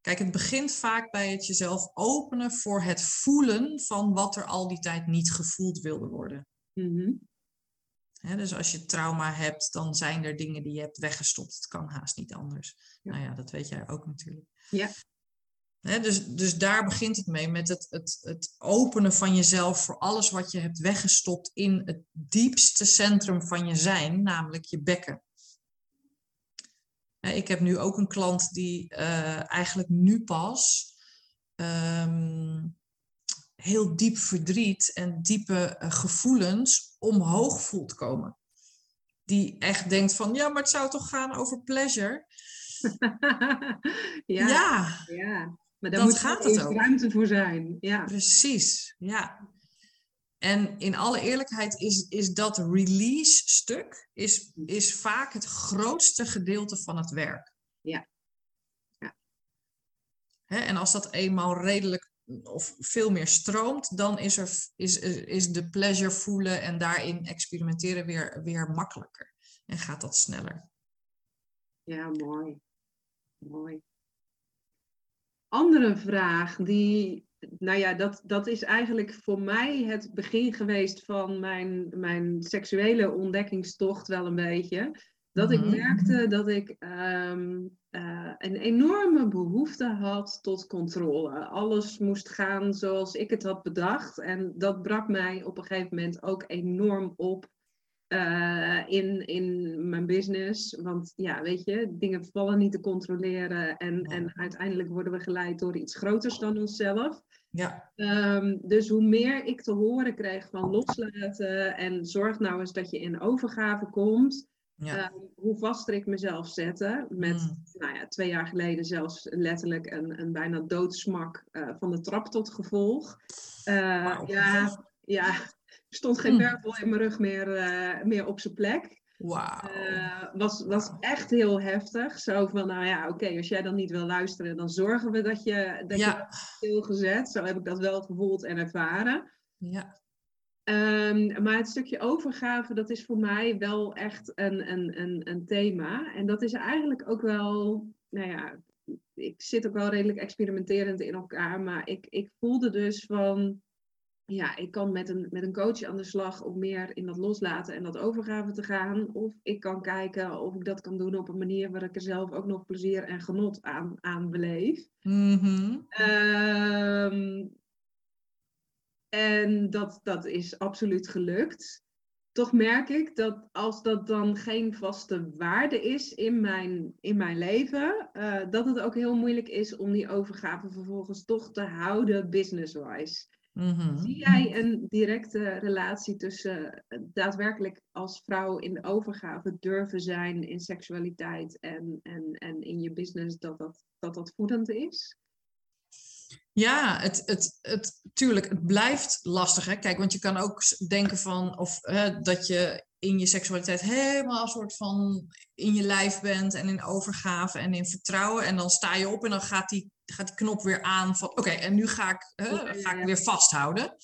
Kijk, het begint vaak bij het jezelf openen voor het voelen van wat er al die tijd niet gevoeld wilde worden. Mhm. Hè, dus als je trauma hebt, dan zijn er dingen die je hebt weggestopt. Het kan haast niet anders. Ja. Nou ja, dat weet jij ook natuurlijk. Ja. Dus, dus daar begint het mee, met het, het, het openen van jezelf voor alles wat je hebt weggestopt in het diepste centrum van je zijn, namelijk je bekken. Hè, Ik heb nu ook een klant die eh, eigenlijk nu pas ehm, heel diep verdriet en diepe eh, gevoelens omhoog voelt komen. Die echt denkt van, ja, maar het zou toch gaan over pleasure? ja, ja. ja Maar daar moet gaat eerst het ook. ruimte voor zijn. Ja. Precies, ja. En in alle eerlijkheid is, is dat release-stuk is, is vaak het grootste gedeelte van het werk. Ja. ja. Hè, en als dat eenmaal redelijk of veel meer stroomt, dan is, er, is, is de pleasure voelen en daarin experimenteren weer, weer makkelijker. En gaat dat sneller. Ja, mooi. Mooi. Andere vraag die nou ja, dat, dat is eigenlijk voor mij het begin geweest van mijn, mijn seksuele ontdekkingstocht wel een beetje. Dat ik mhm. merkte dat ik ehm, eh, een enorme behoefte had tot controle. Alles moest gaan zoals ik het had bedacht. En dat brak mij op een gegeven moment ook enorm op uh, in, in mijn business. Want ja, weet je, dingen vallen niet te controleren. En, en uiteindelijk worden we geleid door iets groters dan onszelf. Ja. Um, dus hoe meer ik te horen kreeg van loslaten en zorg nou eens dat je in overgave komt. Ja. Um, hoe vaster ik mezelf zette. Met, mm. nou ja, twee jaar geleden zelfs letterlijk een, een bijna doodsmak uh, van de trap tot gevolg. Uh, Ja, ja, stond geen wervel mm. in mijn rug meer, uh, meer op zijn plek. Wauw. Uh, was, was echt heel heftig. Zo van, nou ja, oké, als jij dan niet wil luisteren, dan zorgen we dat je dat ja. je stilgezet. Zo heb ik dat wel gevoeld en ervaren. Ja. Um, maar het stukje overgave, dat is voor mij wel echt een, een, een, een thema. En dat is eigenlijk ook wel, nou ja, ik zit ook wel redelijk experimenterend in elkaar. Maar ik, ik voelde dus van, ja, ik kan met een, met een coach aan de slag om meer in dat loslaten en dat overgave te gaan. Of ik kan kijken of ik dat kan doen op een manier waar ik er zelf ook nog plezier en genot aan, aan beleef. Mm en dat, dat is absoluut gelukt. Toch merk ik dat als dat dan geen vaste waarde is in mijn, in mijn leven, uh, dat het ook heel moeilijk is om die overgave vervolgens toch te houden business-wise. Mhm. Zie jij een directe relatie tussen eh, daadwerkelijk als vrouw in de overgave durven zijn in seksualiteit en, en, en in je business, dat dat, dat, dat voedend is? Ja, het, het, het, tuurlijk, het blijft lastig. Hè? Kijk, want je kan ook denken van of, hè, dat je in je seksualiteit helemaal een soort van in je lijf bent en in overgave en in vertrouwen. En dan sta je op en dan gaat die, gaat die knop weer aan van oké, en nu ga ik, hè, ga ik weer vasthouden.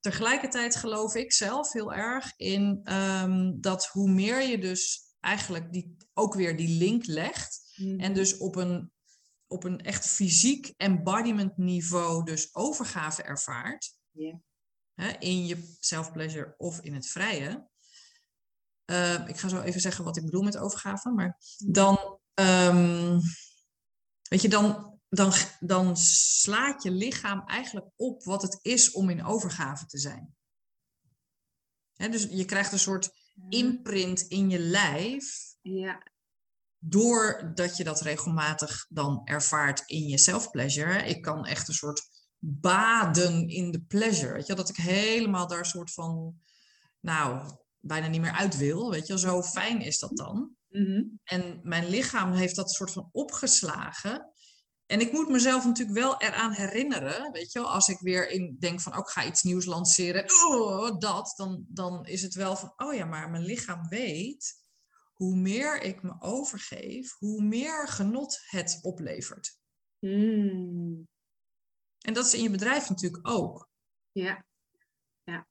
Tegelijkertijd geloof ik zelf heel erg in ehm, dat hoe meer je dus eigenlijk die, ook weer die link legt. En mhm. dus op een, op een echt fysiek embodiment niveau dus overgave ervaart. Hè, in je self-pleasure of in het vrije. Ehm, ik ga zo even zeggen wat ik bedoel met overgave. Maar dan, um, weet je, dan, dan, dan slaat je lichaam eigenlijk op wat het is om in overgave te zijn. dus je krijgt een soort imprint in je lijf. Ja. Doordat je dat regelmatig dan ervaart in je self-pleasure. Ik kan echt een soort baden in de pleasure. Weet je, dat ik helemaal daar een soort van, nou, bijna niet meer uit wil. Weet je, zo fijn is dat dan. Mhm. En mijn lichaam heeft dat soort van opgeslagen. En ik moet mezelf natuurlijk wel eraan herinneren, weet je als ik weer in denk van, ook oh, ga iets nieuws lanceren, oh, dat, dan, dan is het wel van, oh ja, maar mijn lichaam weet, hoe meer ik me overgeef, hoe meer genot het oplevert. Mm. En dat is in je bedrijf natuurlijk ook. Ja, ja.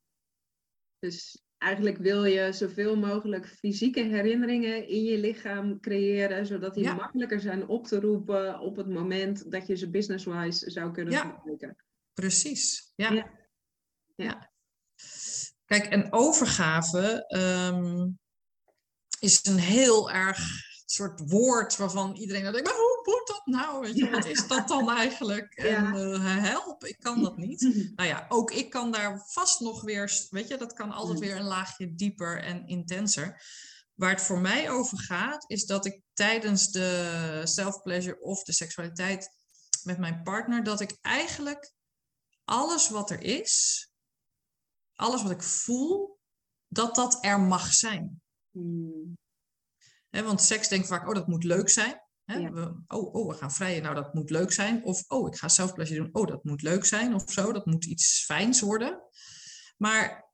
Dus eigenlijk wil je zoveel mogelijk fysieke herinneringen in je lichaam creëren, zodat die makkelijker zijn op te roepen op het moment dat je ze business-wise zou kunnen ja. gebruiken. Precies, ja. ja. ja. Kijk, en overgave ehm, is een heel erg soort woord waarvan iedereen dan denkt, maar hoe moet dat nou? Weet je, Wat is dat dan eigenlijk? En uh, help, ik kan dat niet. nou ja, ook ik kan daar vast nog weer, weet je, dat kan altijd weer een laagje dieper en intenser. Waar het voor mij over gaat, is dat ik tijdens de self-pleasure of de seksualiteit met mijn partner, dat ik eigenlijk alles wat er is, alles wat ik voel, dat dat er mag zijn. Hmm want seks denkt vaak, oh, dat moet leuk zijn. we, oh, oh, we gaan vrijen, nou, dat moet leuk zijn. Of, oh, ik ga zelfplezier doen, oh, dat moet leuk zijn of zo. Dat moet iets fijns worden. Maar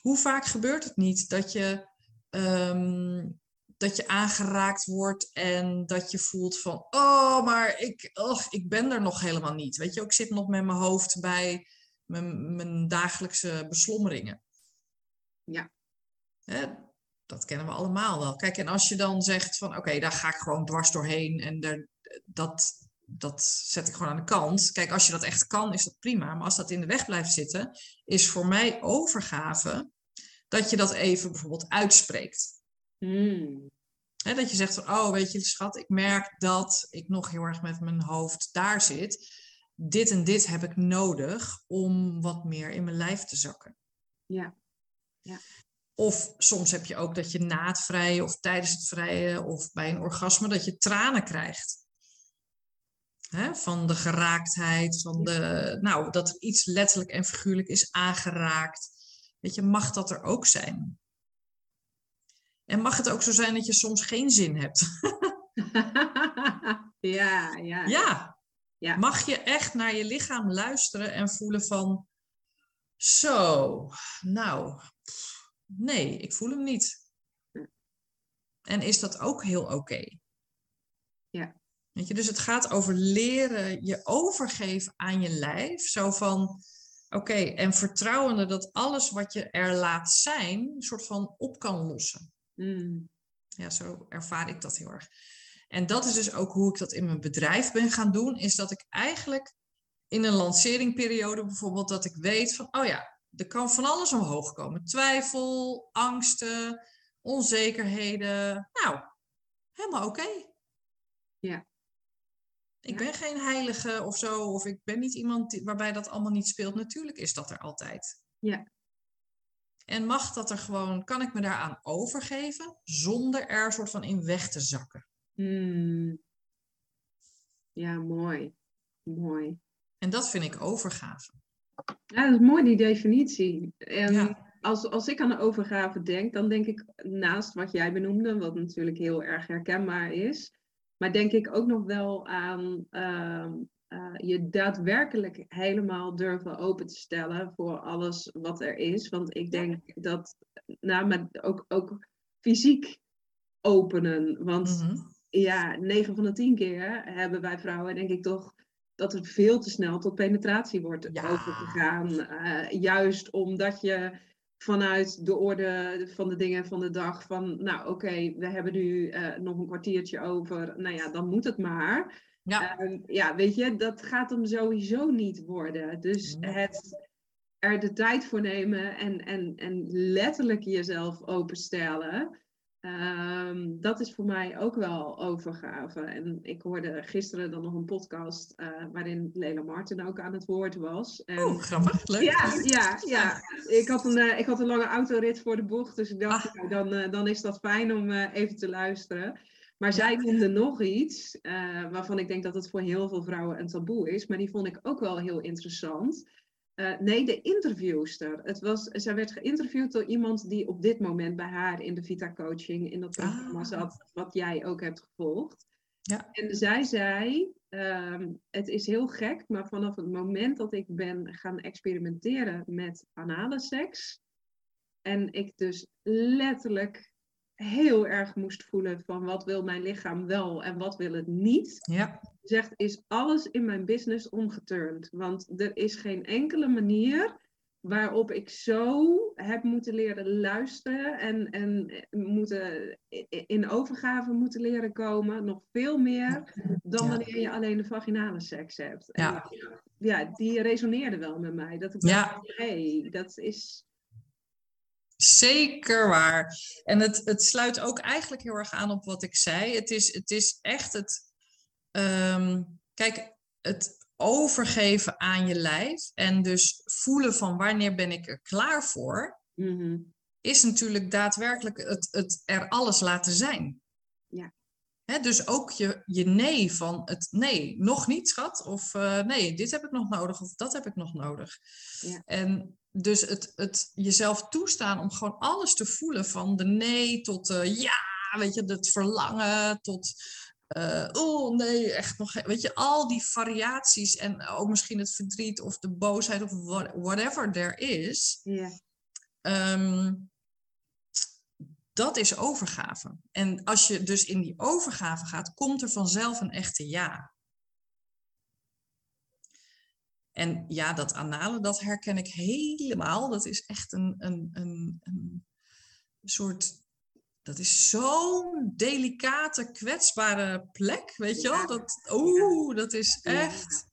hoe vaak gebeurt het niet dat je, ehm, dat je aangeraakt wordt en dat je voelt van, oh, maar ik, oh, ik ben er nog helemaal niet. Weet je, ik zit nog met mijn hoofd bij mijn, mijn dagelijkse beslommeringen. Ja. Dat kennen we allemaal wel. Kijk, en als je dan zegt van oké, daar ga ik gewoon dwars doorheen en er, dat, dat zet ik gewoon aan de kant. Kijk, als je dat echt kan, is dat prima. Maar als dat in de weg blijft zitten, is voor mij overgave dat je dat even bijvoorbeeld uitspreekt. Hmm. dat je zegt van, oh weet je schat, ik merk dat ik nog heel erg met mijn hoofd daar zit. Dit en dit heb ik nodig om wat meer in mijn lijf te zakken. Ja. ja. Of soms heb je ook dat je na het vrije of tijdens het vrije of bij een orgasme dat je tranen krijgt. Van de geraaktheid, van de, nou, dat er iets letterlijk en figuurlijk is aangeraakt. Weet je, mag dat er ook zijn? En mag het ook zo zijn dat je soms geen zin hebt? ja, ja. Ja. ja. Mag je echt naar je lichaam luisteren en voelen van, zo, nou, nee, ik voel hem niet. En is dat ook heel oké? Ja. Weet je, dus het gaat over leren je overgeven aan je lijf. Zo van, oké, en vertrouwende dat alles wat je er laat zijn, een soort van op kan lossen. Mm. Ja, zo ervaar ik dat heel erg. En dat is dus ook hoe ik dat in mijn bedrijf ben gaan doen, is dat ik eigenlijk in een lanceringperiode bijvoorbeeld, dat ik weet van, oh ja, er kan van alles omhoog komen. Twijfel, angsten, onzekerheden. Nou, helemaal oké. Ja. Ik ben geen heilige of zo, of ik ben niet iemand waarbij dat allemaal niet speelt. Natuurlijk is dat er altijd. Ja. En mag dat er gewoon, kan ik me daaraan overgeven zonder er soort van in weg te zakken? Hmm. Ja, mooi. Mooi. En dat vind ik overgave. Ja, dat is mooi die definitie. En als, als ik aan de overgave denk, dan denk ik naast wat jij benoemde, wat natuurlijk heel erg herkenbaar is, maar denk ik ook nog wel aan uh, uh, je daadwerkelijk helemaal durven open te stellen voor alles wat er is. Want ik denk dat, nou, maar ook, ook fysiek openen. Want mm -hmm. ja, 9 van de 10 keer hebben wij vrouwen, denk ik toch dat het veel te snel tot penetratie wordt ja. overgegaan. Uh, juist omdat je vanuit de orde van de dingen van de dag van, nou oké, okay, we hebben nu uh, nog een kwartiertje over, nou ja, dan moet het maar. Ja. Uh, ja, weet je, dat gaat hem sowieso niet worden. Dus Nee. het er de tijd voor nemen en, en, en letterlijk jezelf openstellen. Ehm, dat is voor mij ook wel overgave. En ik hoorde gisteren dan nog een podcast uh, waarin Lela Martin ook aan het woord was. En, Oh, grappig. Leuk. ja, ja, ja. Ik had, een, uh, ik had een lange autorit voor de bocht, dus ik dacht, Ah. nou, dan, uh, dan is dat fijn om even te luisteren. Maar zij noemde nog iets waarvan ik denk dat het voor heel veel vrouwen een taboe is, maar die vond ik ook wel heel interessant. Uh, nee, de interviewster. Het was, zij werd geïnterviewd door iemand die op dit moment bij haar in de Vita Coaching in dat programma Ah. zat, wat jij ook hebt gevolgd. Ja. En zij zei: um, Het is heel gek, maar vanaf het moment dat ik ben gaan experimenteren met anale seks, en ik dus letterlijk heel erg moest voelen van wat wil mijn lichaam wel en wat wil het niet Ja. zegt, is alles in mijn business omgeturnd. Want er is geen enkele manier waarop ik zo heb moeten leren luisteren en, en moeten, in overgave moeten leren komen. Nog veel meer dan wanneer je alleen de vaginale seks hebt. Ja. Die resoneerde wel met mij. Dat ik Ja. dacht, hey, dat is... Zeker waar. En het, het sluit ook eigenlijk heel erg aan op wat ik zei. Het is, het is echt het. ehm, kijk, het overgeven aan je lijf en dus voelen van wanneer ben ik er klaar voor, Mhm. is natuurlijk daadwerkelijk het, het er alles laten zijn. Ja. Dus ook je, je nee van het nee, nog niet schat. Of eh, nee, dit heb ik nog nodig of dat heb ik nog nodig. Ja. En dus het, het jezelf toestaan om gewoon alles te voelen van de nee tot uh, ja, weet je, het verlangen tot uh, oh nee, echt nog, weet je, al die variaties en ook misschien het verdriet of de boosheid of what, whatever there is. Ja. ehm, dat is overgave. En als je dus in die overgave gaat, komt er vanzelf een echte ja. En ja, dat anale, dat herken ik helemaal. Dat is echt een, een, een, een soort. Dat is zo'n delicate, kwetsbare plek, weet je wel? Dat, oeh, dat is echt.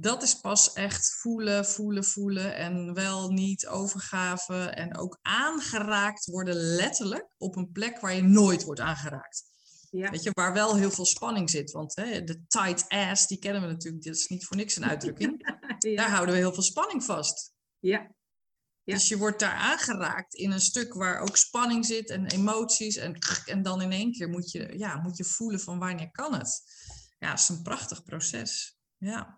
Dat is pas echt voelen, voelen, voelen en wel niet overgave en ook aangeraakt worden letterlijk op een plek waar je nooit wordt aangeraakt. Ja. Weet je, waar wel heel veel spanning zit. Want hè, de tight ass, die kennen we natuurlijk, dat is niet voor niks een uitdrukking. Daar houden we heel veel spanning vast. Ja. ja. Dus je wordt daar aangeraakt in een stuk waar ook spanning zit en emoties. En, en dan in één keer moet je, ja, moet je voelen van wanneer kan het. Ja, het is een prachtig proces. Ja.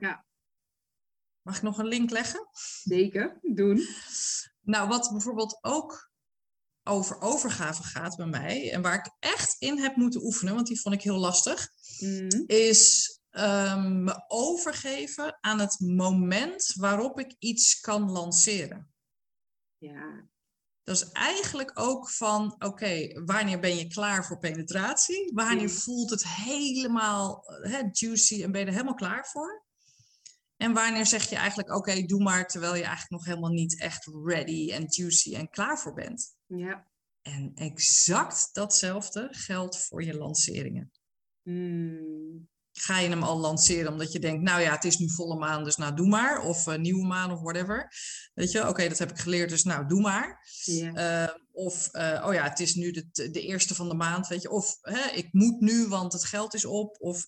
Ja. Mag ik nog een link leggen? Zeker, doen. Nou, wat bijvoorbeeld ook over overgave gaat bij mij, en waar ik echt in heb moeten oefenen, want die vond ik heel lastig, mm. is um, me overgeven aan het moment waarop ik iets kan lanceren. Ja. Dat is eigenlijk ook van, oké, wanneer ben je klaar voor penetratie? Wanneer voelt het helemaal he, juicy en ben je er helemaal klaar voor? En wanneer zeg je eigenlijk, oké, doe maar, terwijl je eigenlijk nog helemaal niet echt ready en juicy en klaar voor bent? Ja. En exact datzelfde geldt voor je lanceringen. Hmm. Ga je hem al lanceren omdat je denkt, nou ja, het is nu volle maan, dus nou doe maar. Of uh, nieuwe maan of whatever. Weet je, oké, dat heb ik geleerd, dus nou doe maar. Yeah. of, uh, oh ja, het is nu de, de eerste van de maand, weet je. Of hè, ik moet nu, want het geld is op. Of,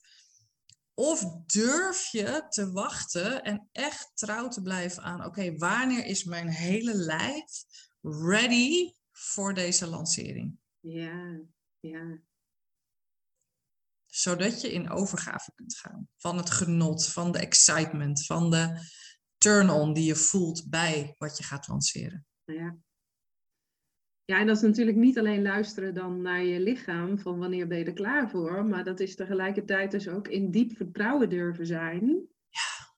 of durf je te wachten en echt trouw te blijven aan, oké, wanneer is mijn hele lijf ready voor deze lancering. Ja, ja. Zodat je in overgave kunt gaan. Van het genot, van de excitement, van de turn-on die je voelt bij wat je gaat lanceren. Ja. Ja, en dat is natuurlijk niet alleen luisteren dan naar je lichaam, van wanneer ben je er klaar voor, maar dat is tegelijkertijd dus ook in diep vertrouwen durven zijn. Ja.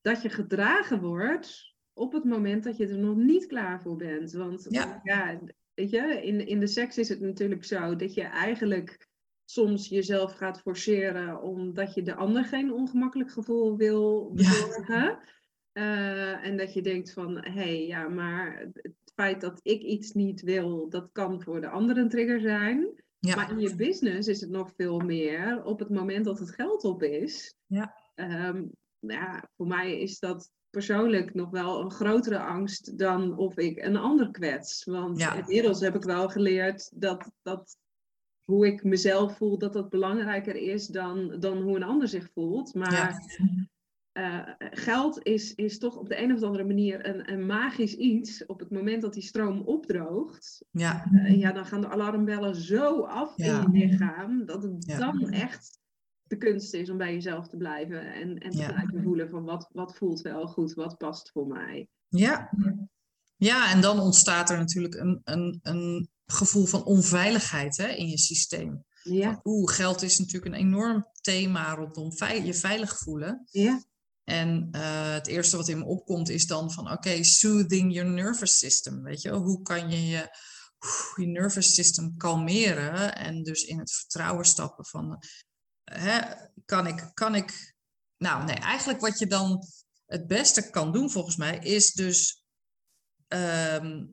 Dat je gedragen wordt op het moment dat je er nog niet klaar voor bent. Want ja. ja weet je, in, in de seks is het natuurlijk zo dat je eigenlijk soms jezelf gaat forceren omdat je de ander geen ongemakkelijk gevoel wil bezorgen. Eh, en dat je denkt van, hé, hey, ja, maar feit dat ik iets niet wil, dat kan voor de ander een trigger zijn. Ja. Maar in je business is het nog veel meer op het moment dat het geld op is. Ja. Ehm, ja, voor mij is dat persoonlijk nog wel een grotere angst dan of ik een ander kwets. Want Ja. inmiddels heb ik wel geleerd dat, dat hoe ik mezelf voel, dat dat belangrijker is dan, dan hoe een ander zich voelt. Maar Ja. Eh, geld is, is toch op de een of andere manier een, een magisch iets. Op het moment dat die stroom opdroogt, Ja. eh, ja, dan gaan de alarmbellen zo af Ja. in je lichaam, dat het Ja. dan echt de kunst is om bij jezelf te blijven en, en te Ja. blijven voelen van wat, wat voelt wel goed, wat past voor mij. Ja. ja, en dan ontstaat er natuurlijk een, een, een gevoel van onveiligheid hè, in je systeem. Ja, Oeh, geld is natuurlijk een enorm thema rondom je veilig voelen. ja, En eh, het eerste wat in me opkomt is dan van, oké, soothing your nervous system. Weet je, hoe kan je je, je nervous system kalmeren en dus in het vertrouwen stappen van, hè, kan ik, kan ik, nou nee, eigenlijk wat je dan het beste kan doen volgens mij is dus ehm,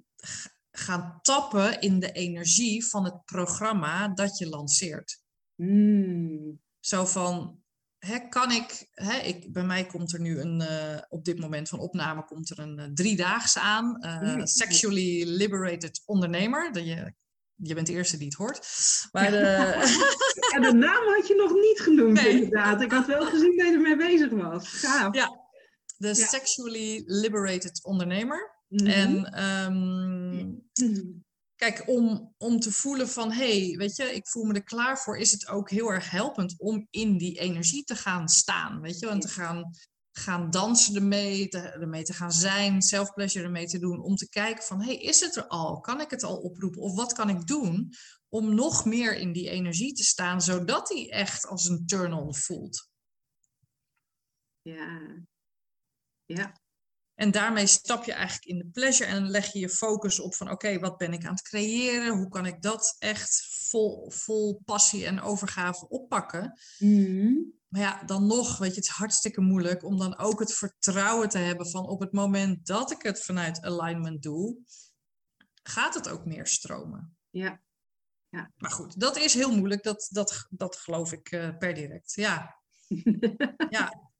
gaan tappen in de energie van het programma dat je lanceert. Mm, Zo van, hè, kan ik, hè, ik, bij mij komt er nu een, eh, op dit moment van opname komt er een eh, driedaagse aan. eh, Mm. Sexually Liberated Ondernemer. Dat je, je bent de eerste die het hoort. Maar de, Ja, de naam had je nog niet genoemd, Nee. inderdaad. Ik had wel gezien dat je ermee bezig was. Gaaf. Ja. de Sexually Liberated Ondernemer. Mhm. En ehm, Mhm. Kijk, om, om te voelen van, hé, hey, weet je, ik voel me er klaar voor, is het ook heel erg helpend om in die energie te gaan staan, weet je, en te gaan, gaan dansen ermee, te, ermee te gaan zijn, self-pleasure ermee te doen, om te kijken van, hé, hey, is het er al? Kan ik het al oproepen? Of wat kan ik doen om nog meer in die energie te staan, zodat die echt als een turn-on voelt? Ja. Ja. En daarmee stap je eigenlijk in de pleasure en leg je je focus op van oké, wat ben ik aan het creëren? Hoe kan ik dat echt vol, vol passie en overgave oppakken? Mhm. Maar ja, dan nog, weet je, het is hartstikke moeilijk om dan ook het vertrouwen te hebben van op het moment dat ik het vanuit alignment doe, gaat het ook meer stromen. Ja. ja. Maar goed, dat is heel moeilijk, dat, dat, dat geloof ik uh, per direct. Ja. ja.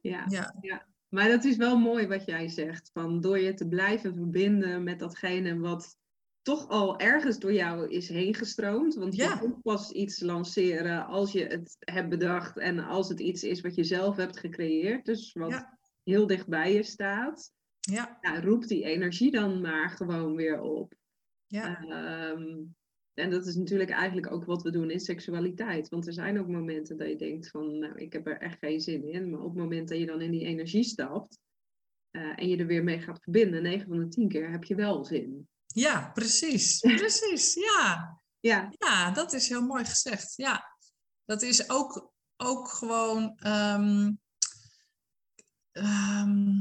ja. Ja. ja. Maar dat is wel mooi wat jij zegt. Van door je te blijven verbinden met datgene wat toch al ergens door jou is heen gestroomd. Want je kunt pas iets lanceren als je het hebt bedacht en als het iets is wat je zelf hebt gecreëerd. Dus wat heel dicht bij je staat. Ja. ja. roep die energie dan maar gewoon weer op. Ja. Ehm, en dat is natuurlijk eigenlijk ook wat we doen in seksualiteit. Want er zijn ook momenten dat je denkt van, nou, ik heb er echt geen zin in. Maar op het moment dat je dan in die energie stapt uh, en je er weer mee gaat verbinden, 9 van de 10 keer heb je wel zin. Ja, precies. Precies, ja. ja. Ja, dat is heel mooi gezegd. Ja, dat is ook, ook gewoon. Ehm, ehm,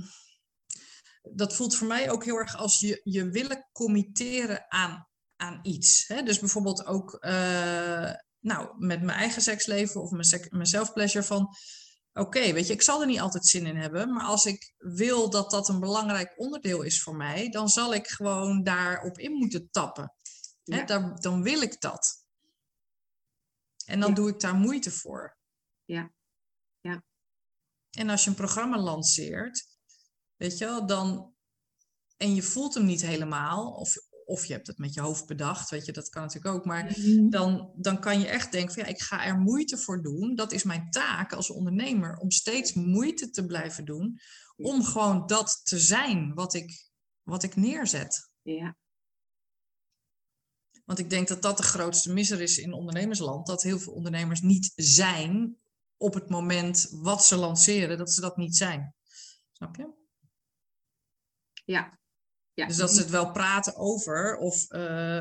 dat voelt voor mij ook heel erg als je, je willen committeren aan, aan iets. Hè? Dus bijvoorbeeld ook uh, nou, met mijn eigen seksleven of mijn, mijn self-pleasure van oké, weet je, ik zal er niet altijd zin in hebben, maar als ik wil dat dat een belangrijk onderdeel is voor mij, dan zal ik gewoon daarop in moeten tappen. Hè, dan wil ik dat. En dan doe ik daar moeite voor. Ja. ja. En als je een programma lanceert, weet je wel, dan. En je voelt hem niet helemaal, of of je hebt het met je hoofd bedacht, weet je, dat kan natuurlijk ook. Maar mhm. dan, dan kan je echt denken van ja, ik ga er moeite voor doen. Dat is mijn taak als ondernemer, om steeds moeite te blijven doen. Om gewoon dat te zijn wat ik, wat ik neerzet. Ja. Want ik denk dat dat de grootste misser is in ondernemersland. Dat heel veel ondernemers niet zijn op het moment wat ze lanceren, dat ze dat niet zijn. Snap je? Ja, ja, dus dat ze het wel praten over, of, uh,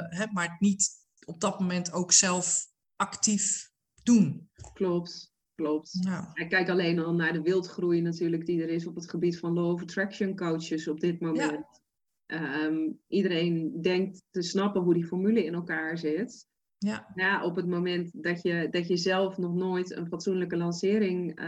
hè, maar het niet op dat moment ook zelf actief doen. Klopt, klopt. Ja. Ik kijk alleen al naar de wildgroei natuurlijk die er is op het gebied van law of attraction coaches op dit moment. Ehm, iedereen denkt te snappen hoe die formule in elkaar zit. Ja. ja, op het moment dat je, dat je zelf nog nooit een fatsoenlijke lancering uh,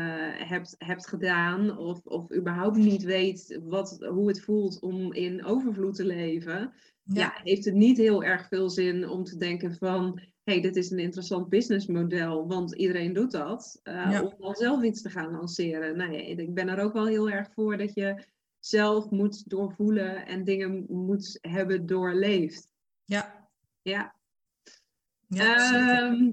hebt, hebt gedaan, of, of überhaupt niet weet wat, hoe het voelt om in overvloed te leven, ja. heeft het niet heel erg veel zin om te denken van, hey, dit is een interessant businessmodel, want iedereen doet dat, uh, om dan zelf iets te gaan lanceren. Nee, ik ben er ook wel heel erg voor dat je zelf moet doorvoelen en dingen moet hebben doorleefd. Ja. Ja, Ehm,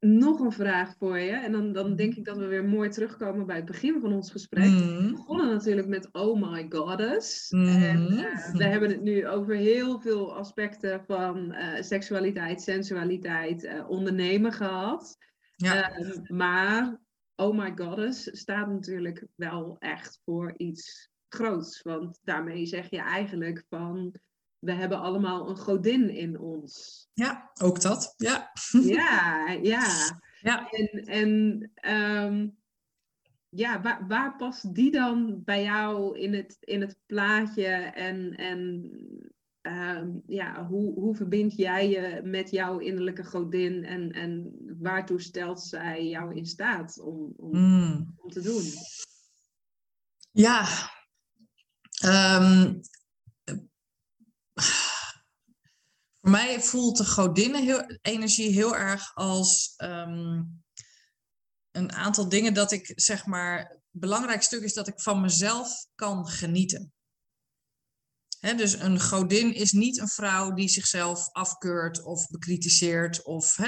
nog een vraag voor je. En dan, dan denk ik dat we weer mooi terugkomen bij het begin van ons gesprek. Mm. We begonnen natuurlijk met Oh My Goddess. Mm. En uh, we hebben het nu over heel veel aspecten van uh, seksualiteit, sensualiteit, uh, ondernemen gehad. Ja. Ehm, maar Oh My Goddess staat natuurlijk wel echt voor iets groots. Want daarmee zeg je eigenlijk van we hebben allemaal een godin in ons. Ja, ook dat. Ja, ja. ja. ja. En, en um, ja, waar, waar past die dan bij jou in het, in het plaatje? En, en um, ja, hoe, hoe verbind jij je met jouw innerlijke godin? En, en waartoe stelt zij jou in staat om, om, mm. om te doen? Ja, um, voor mij voelt de godinnen-energie heel erg als ehm, een aantal dingen dat ik zeg maar. Belangrijk stuk is dat ik van mezelf kan genieten. dus een godin is niet een vrouw die zichzelf afkeurt of bekritiseert. Of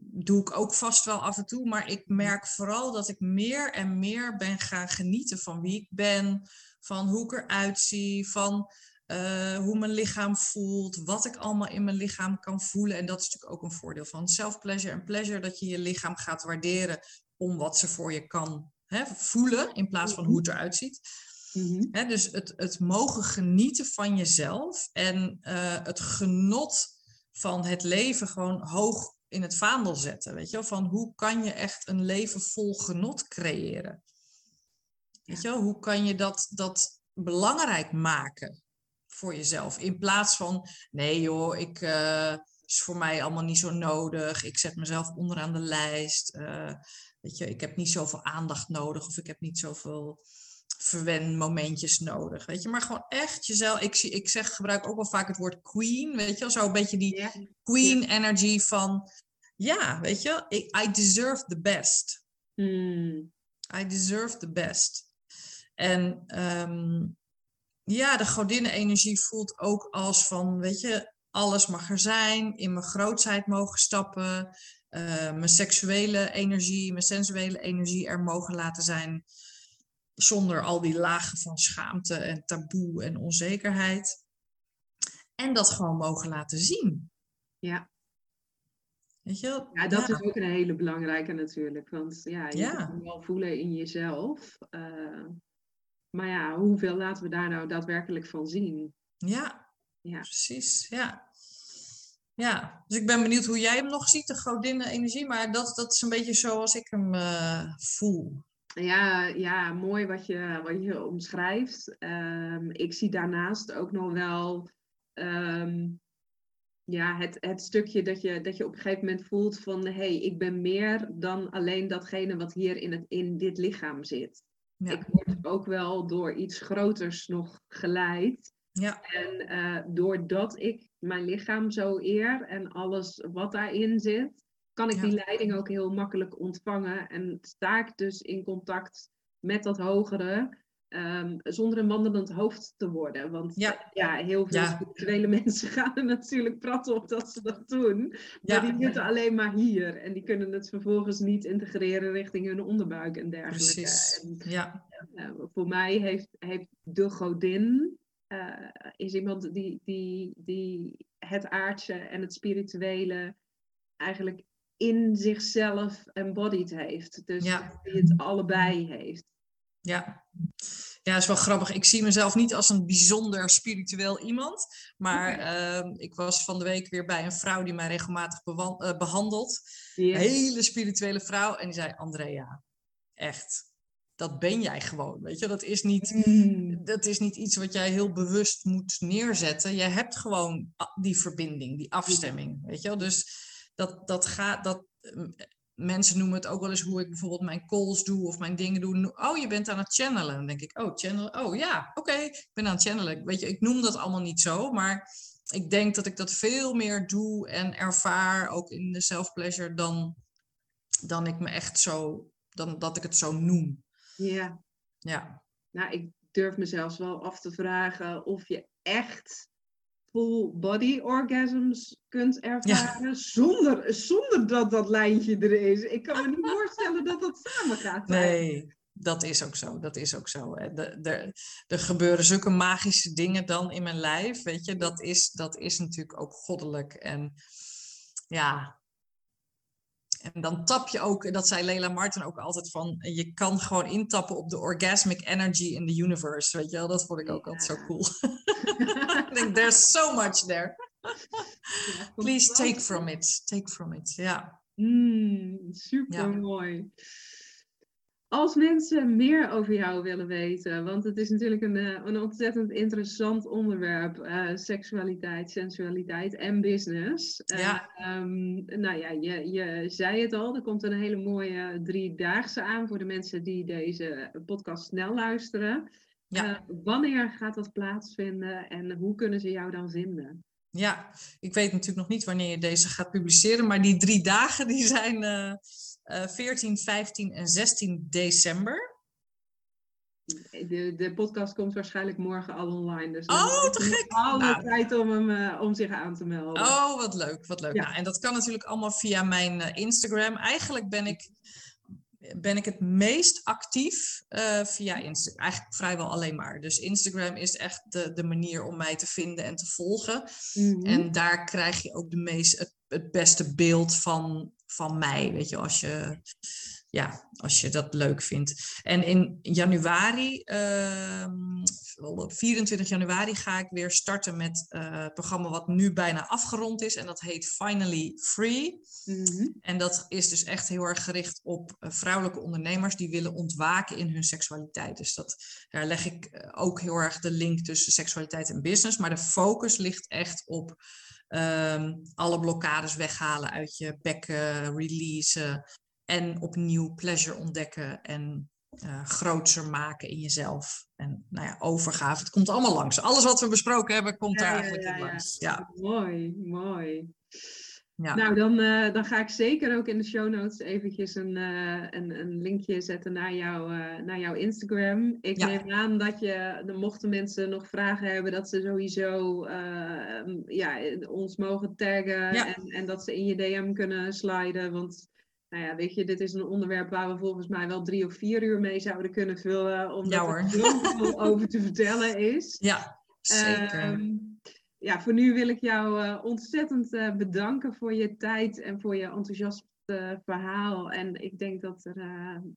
doe ik ook vast wel af en toe. Maar ik merk vooral dat ik meer en meer ben gaan genieten van wie ik ben, van hoe ik eruit zie, van uh, hoe mijn lichaam voelt, wat ik allemaal in mijn lichaam kan voelen. En dat is natuurlijk ook een voordeel van self-pleasure en pleasure, dat je je lichaam gaat waarderen om wat ze voor je kan hè, voelen, in plaats van hoe het eruit ziet. Mm hè, dus het, het mogen genieten van jezelf en uh, het genot van het leven gewoon hoog in het vaandel zetten. Weet je, van hoe kan je echt een leven vol genot creëren? Weet je wel? Hoe kan je dat, dat belangrijk maken voor jezelf? In plaats van, nee joh, ik, uh, is voor mij allemaal niet zo nodig. Ik zet mezelf onderaan de lijst. Uh, weet je, ik heb niet zoveel aandacht nodig of ik heb niet zoveel verwenmomentjes nodig. Weet je, maar gewoon echt jezelf. Ik, zie, ik zeg, gebruik ook wel vaak het woord queen. Weet je, zo een beetje die queen energy van. Ja, weet je, I deserve the best. Hmm. I deserve the best. En um, ja, de godinnen-energie voelt ook als van, weet je, alles mag er zijn, in mijn grootheid mogen stappen, uh, mijn seksuele energie, mijn sensuele energie er mogen laten zijn, zonder al die lagen van schaamte en taboe en onzekerheid. En dat gewoon mogen laten zien. Ja. Weet je? Ja, dat is ook een hele belangrijke natuurlijk. Want ja, je ja. moet wel voelen in jezelf. Uh, maar ja, hoeveel laten we daar nou daadwerkelijk van zien? Ja, ja. precies. Ja. Ja, dus ik ben benieuwd hoe jij hem nog ziet, de godinnen-energie. Maar dat, dat is een beetje zoals ik hem uh, voel. Ja, ja, mooi wat je, wat je omschrijft. Um, ik zie daarnaast ook nog wel um, ja, het, het stukje dat je, dat je op een gegeven moment voelt van hé, hey, ik ben meer dan alleen datgene wat hier in, het, in dit lichaam zit. Ja. Ik word ook wel door iets groters nog geleid. Ja. En uh, doordat ik mijn lichaam zo eer en alles wat daarin zit, kan ik ja. die leiding ook heel makkelijk ontvangen. En sta ik dus in contact met dat hogere, um, zonder een wandelend hoofd te worden. Want ja, ja heel veel ja. spirituele mensen gaan er natuurlijk praten op dat ze dat doen. Maar die zitten alleen maar hier. En die kunnen het vervolgens niet integreren richting hun onderbuik en dergelijke. Precies. En, ja. Uh, voor mij heeft, heeft de godin uh, is iemand die, die, die het aardse en het spirituele eigenlijk in zichzelf embodied heeft. Dus die het allebei heeft. Ja. ja, dat is wel grappig. Ik zie mezelf niet als een bijzonder spiritueel iemand. Maar okay. uh, ik was van de week weer bij een vrouw die mij regelmatig uh, behandelt. Yes. Een hele spirituele vrouw. En die zei, Andrea, echt, dat ben jij gewoon. Weet je, dat is niet, mm. dat is niet iets wat jij heel bewust moet neerzetten. Jij hebt gewoon die verbinding, die afstemming. Weet je wel? Dus dat, dat gaat, dat, mensen noemen het ook wel eens hoe ik bijvoorbeeld mijn calls doe of mijn dingen doe. Oh, je bent aan het channelen. Dan denk ik, oh, channelen. Oh ja, oké, okay, ik ben aan het channelen. Weet je, ik noem dat allemaal niet zo, maar ik denk dat ik dat veel meer doe en ervaar, ook in de self-pleasure, dan, dan ik me echt zo, dan dat ik het zo noem. Ja. Ja. Nou, ik durf mezelf wel af te vragen of je echt full body orgasms kunt ervaren ja. zonder, zonder dat dat lijntje er is. Ik kan me niet voorstellen dat dat samen gaat. Nee, dat is ook zo. Dat is ook zo. Er gebeuren zulke magische dingen dan in mijn lijf, weet je. Dat is, dat is natuurlijk ook goddelijk. En ja, en dan tap je ook, dat zei Leila Martin ook altijd van, je kan gewoon intappen op de orgasmic energy in the universe, weet je wel. Dat vond ik ook ja. altijd zo cool. ik denk, there's so much there. Please take from it, take from it, ja. Mm, super mooi. Als mensen meer over jou willen weten, want het is natuurlijk een, een ontzettend interessant onderwerp, uh, seksualiteit, sensualiteit en business. Ja. Uh, um, nou ja, je, je zei het al, er komt een hele mooie driedaagse aan voor de mensen die deze podcast snel luisteren. Ja. Uh, wanneer gaat dat plaatsvinden en hoe kunnen ze jou dan vinden? Ja, ik weet natuurlijk nog niet wanneer je deze gaat publiceren, maar die drie dagen die zijn 14, 15 en 16 december. De, de podcast komt waarschijnlijk morgen al online. Dus oh, te gek! Alle nou. tijd om, hem, uh, om zich aan te melden. Oh, wat leuk, wat leuk. Ja. Nou, en dat kan natuurlijk allemaal via mijn uh, Instagram. Eigenlijk ben ik, ben ik het meest actief uh, via Instagram. Eigenlijk vrijwel alleen maar. Dus Instagram is echt de, de manier om mij te vinden en te volgen. Mm -hmm. En daar krijg je ook de meest, het, het beste beeld van, van mij. Weet je, als je ja, als je dat leuk vindt. En in januari, uh, 24 januari, ga ik weer starten met uh, het programma wat nu bijna afgerond is. En dat heet Finally Free. Mhm. En dat is dus echt heel erg gericht op uh, vrouwelijke ondernemers die willen ontwaken in hun seksualiteit. Dus dat, daar leg ik eh, ook heel erg de link tussen seksualiteit en business. Maar de focus ligt echt op um, alle blokkades weghalen uit je bekken, releasen en opnieuw pleasure ontdekken en uh, grootser maken in jezelf. En nou ja, overgave. Het komt allemaal langs. Alles wat we besproken hebben, komt daar eigenlijk ja, langs. Ja. Mooi, mooi. Ja. Nou, dan, uh, dan ga ik zeker ook in de show notes eventjes een, uh, een, een linkje zetten naar, jou, uh, naar jouw Instagram. Ik neem aan dat je, mochten mensen nog vragen hebben, dat ze sowieso ja, ons mogen taggen en, en dat ze in je DM kunnen sliden. Want nou ja, weet je, dit is een onderwerp waar we volgens mij wel drie of vier uur mee zouden kunnen vullen, omdat ja, er zoveel over te vertellen is. Ja, zeker. Ehm, ja, voor nu wil ik jou uh, ontzettend uh, bedanken voor je tijd en voor je enthousiaste verhaal. En ik denk dat er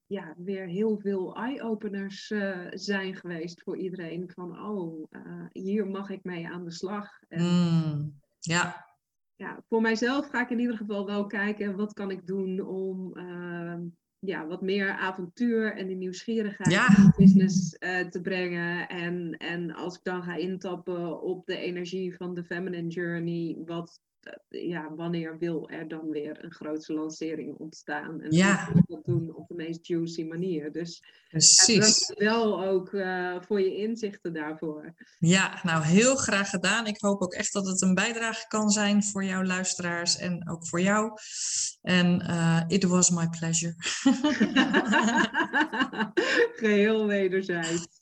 ja, weer heel veel eye-openers zijn geweest voor iedereen. Van, oh, hier mag ik mee aan de slag. En, mm, ja, ja, voor mijzelf ga ik in ieder geval wel kijken wat kan ik doen om uh, ja, wat meer avontuur en de nieuwsgierigheid ja. in business uh, te brengen. En, en als ik dan ga intappen op de energie van de feminine journey, wat ja, wanneer wil er dan weer een grootse lancering ontstaan? En ja. dat doen op de meest juicy manier. Dus Precies. Ja, wel ook uh, voor je inzichten daarvoor. Ja, nou heel graag gedaan. Ik hoop ook echt dat het een bijdrage kan zijn voor jouw luisteraars en ook voor jou. En uh, it was my pleasure. Geheel wederzijds.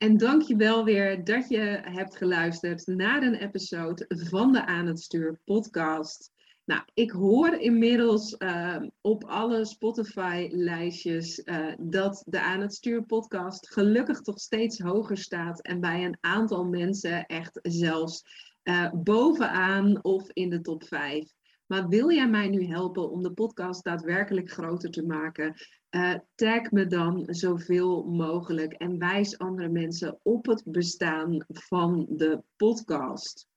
En dank je wel weer dat je hebt geluisterd naar een episode van de Aan het Stuur podcast. Nou, ik hoor inmiddels uh, op alle Spotify-lijstjes uh, dat de Aan het Stuur podcast gelukkig toch steeds hoger staat. En bij een aantal mensen echt zelfs uh, bovenaan of in de top 5. Maar wil jij mij nu helpen om de podcast daadwerkelijk groter te maken? Uh, tag me dan zoveel mogelijk en wijs andere mensen op het bestaan van de podcast.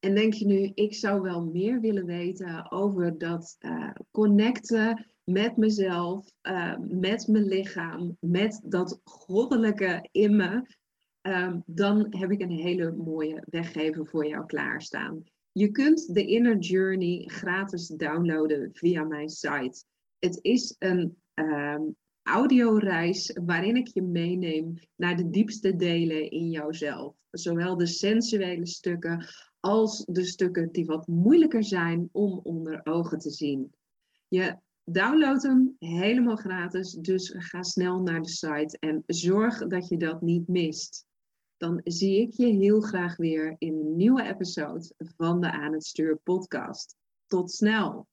En denk je nu, ik zou wel meer willen weten over dat uh, connecten met mezelf, uh, met mijn lichaam, met dat goddelijke in me. dan heb ik een hele mooie weggever voor jou klaarstaan. Je kunt de Inner Journey gratis downloaden via mijn site. Het is een um, audioreis waarin ik je meeneem naar de diepste delen in jouzelf. Zowel de sensuele stukken als de stukken die wat moeilijker zijn om onder ogen te zien. Je downloadt hem helemaal gratis, dus ga snel naar de site en zorg dat je dat niet mist dan zie ik je heel graag weer in een nieuwe episode van de Aan het Stuur podcast. Tot snel!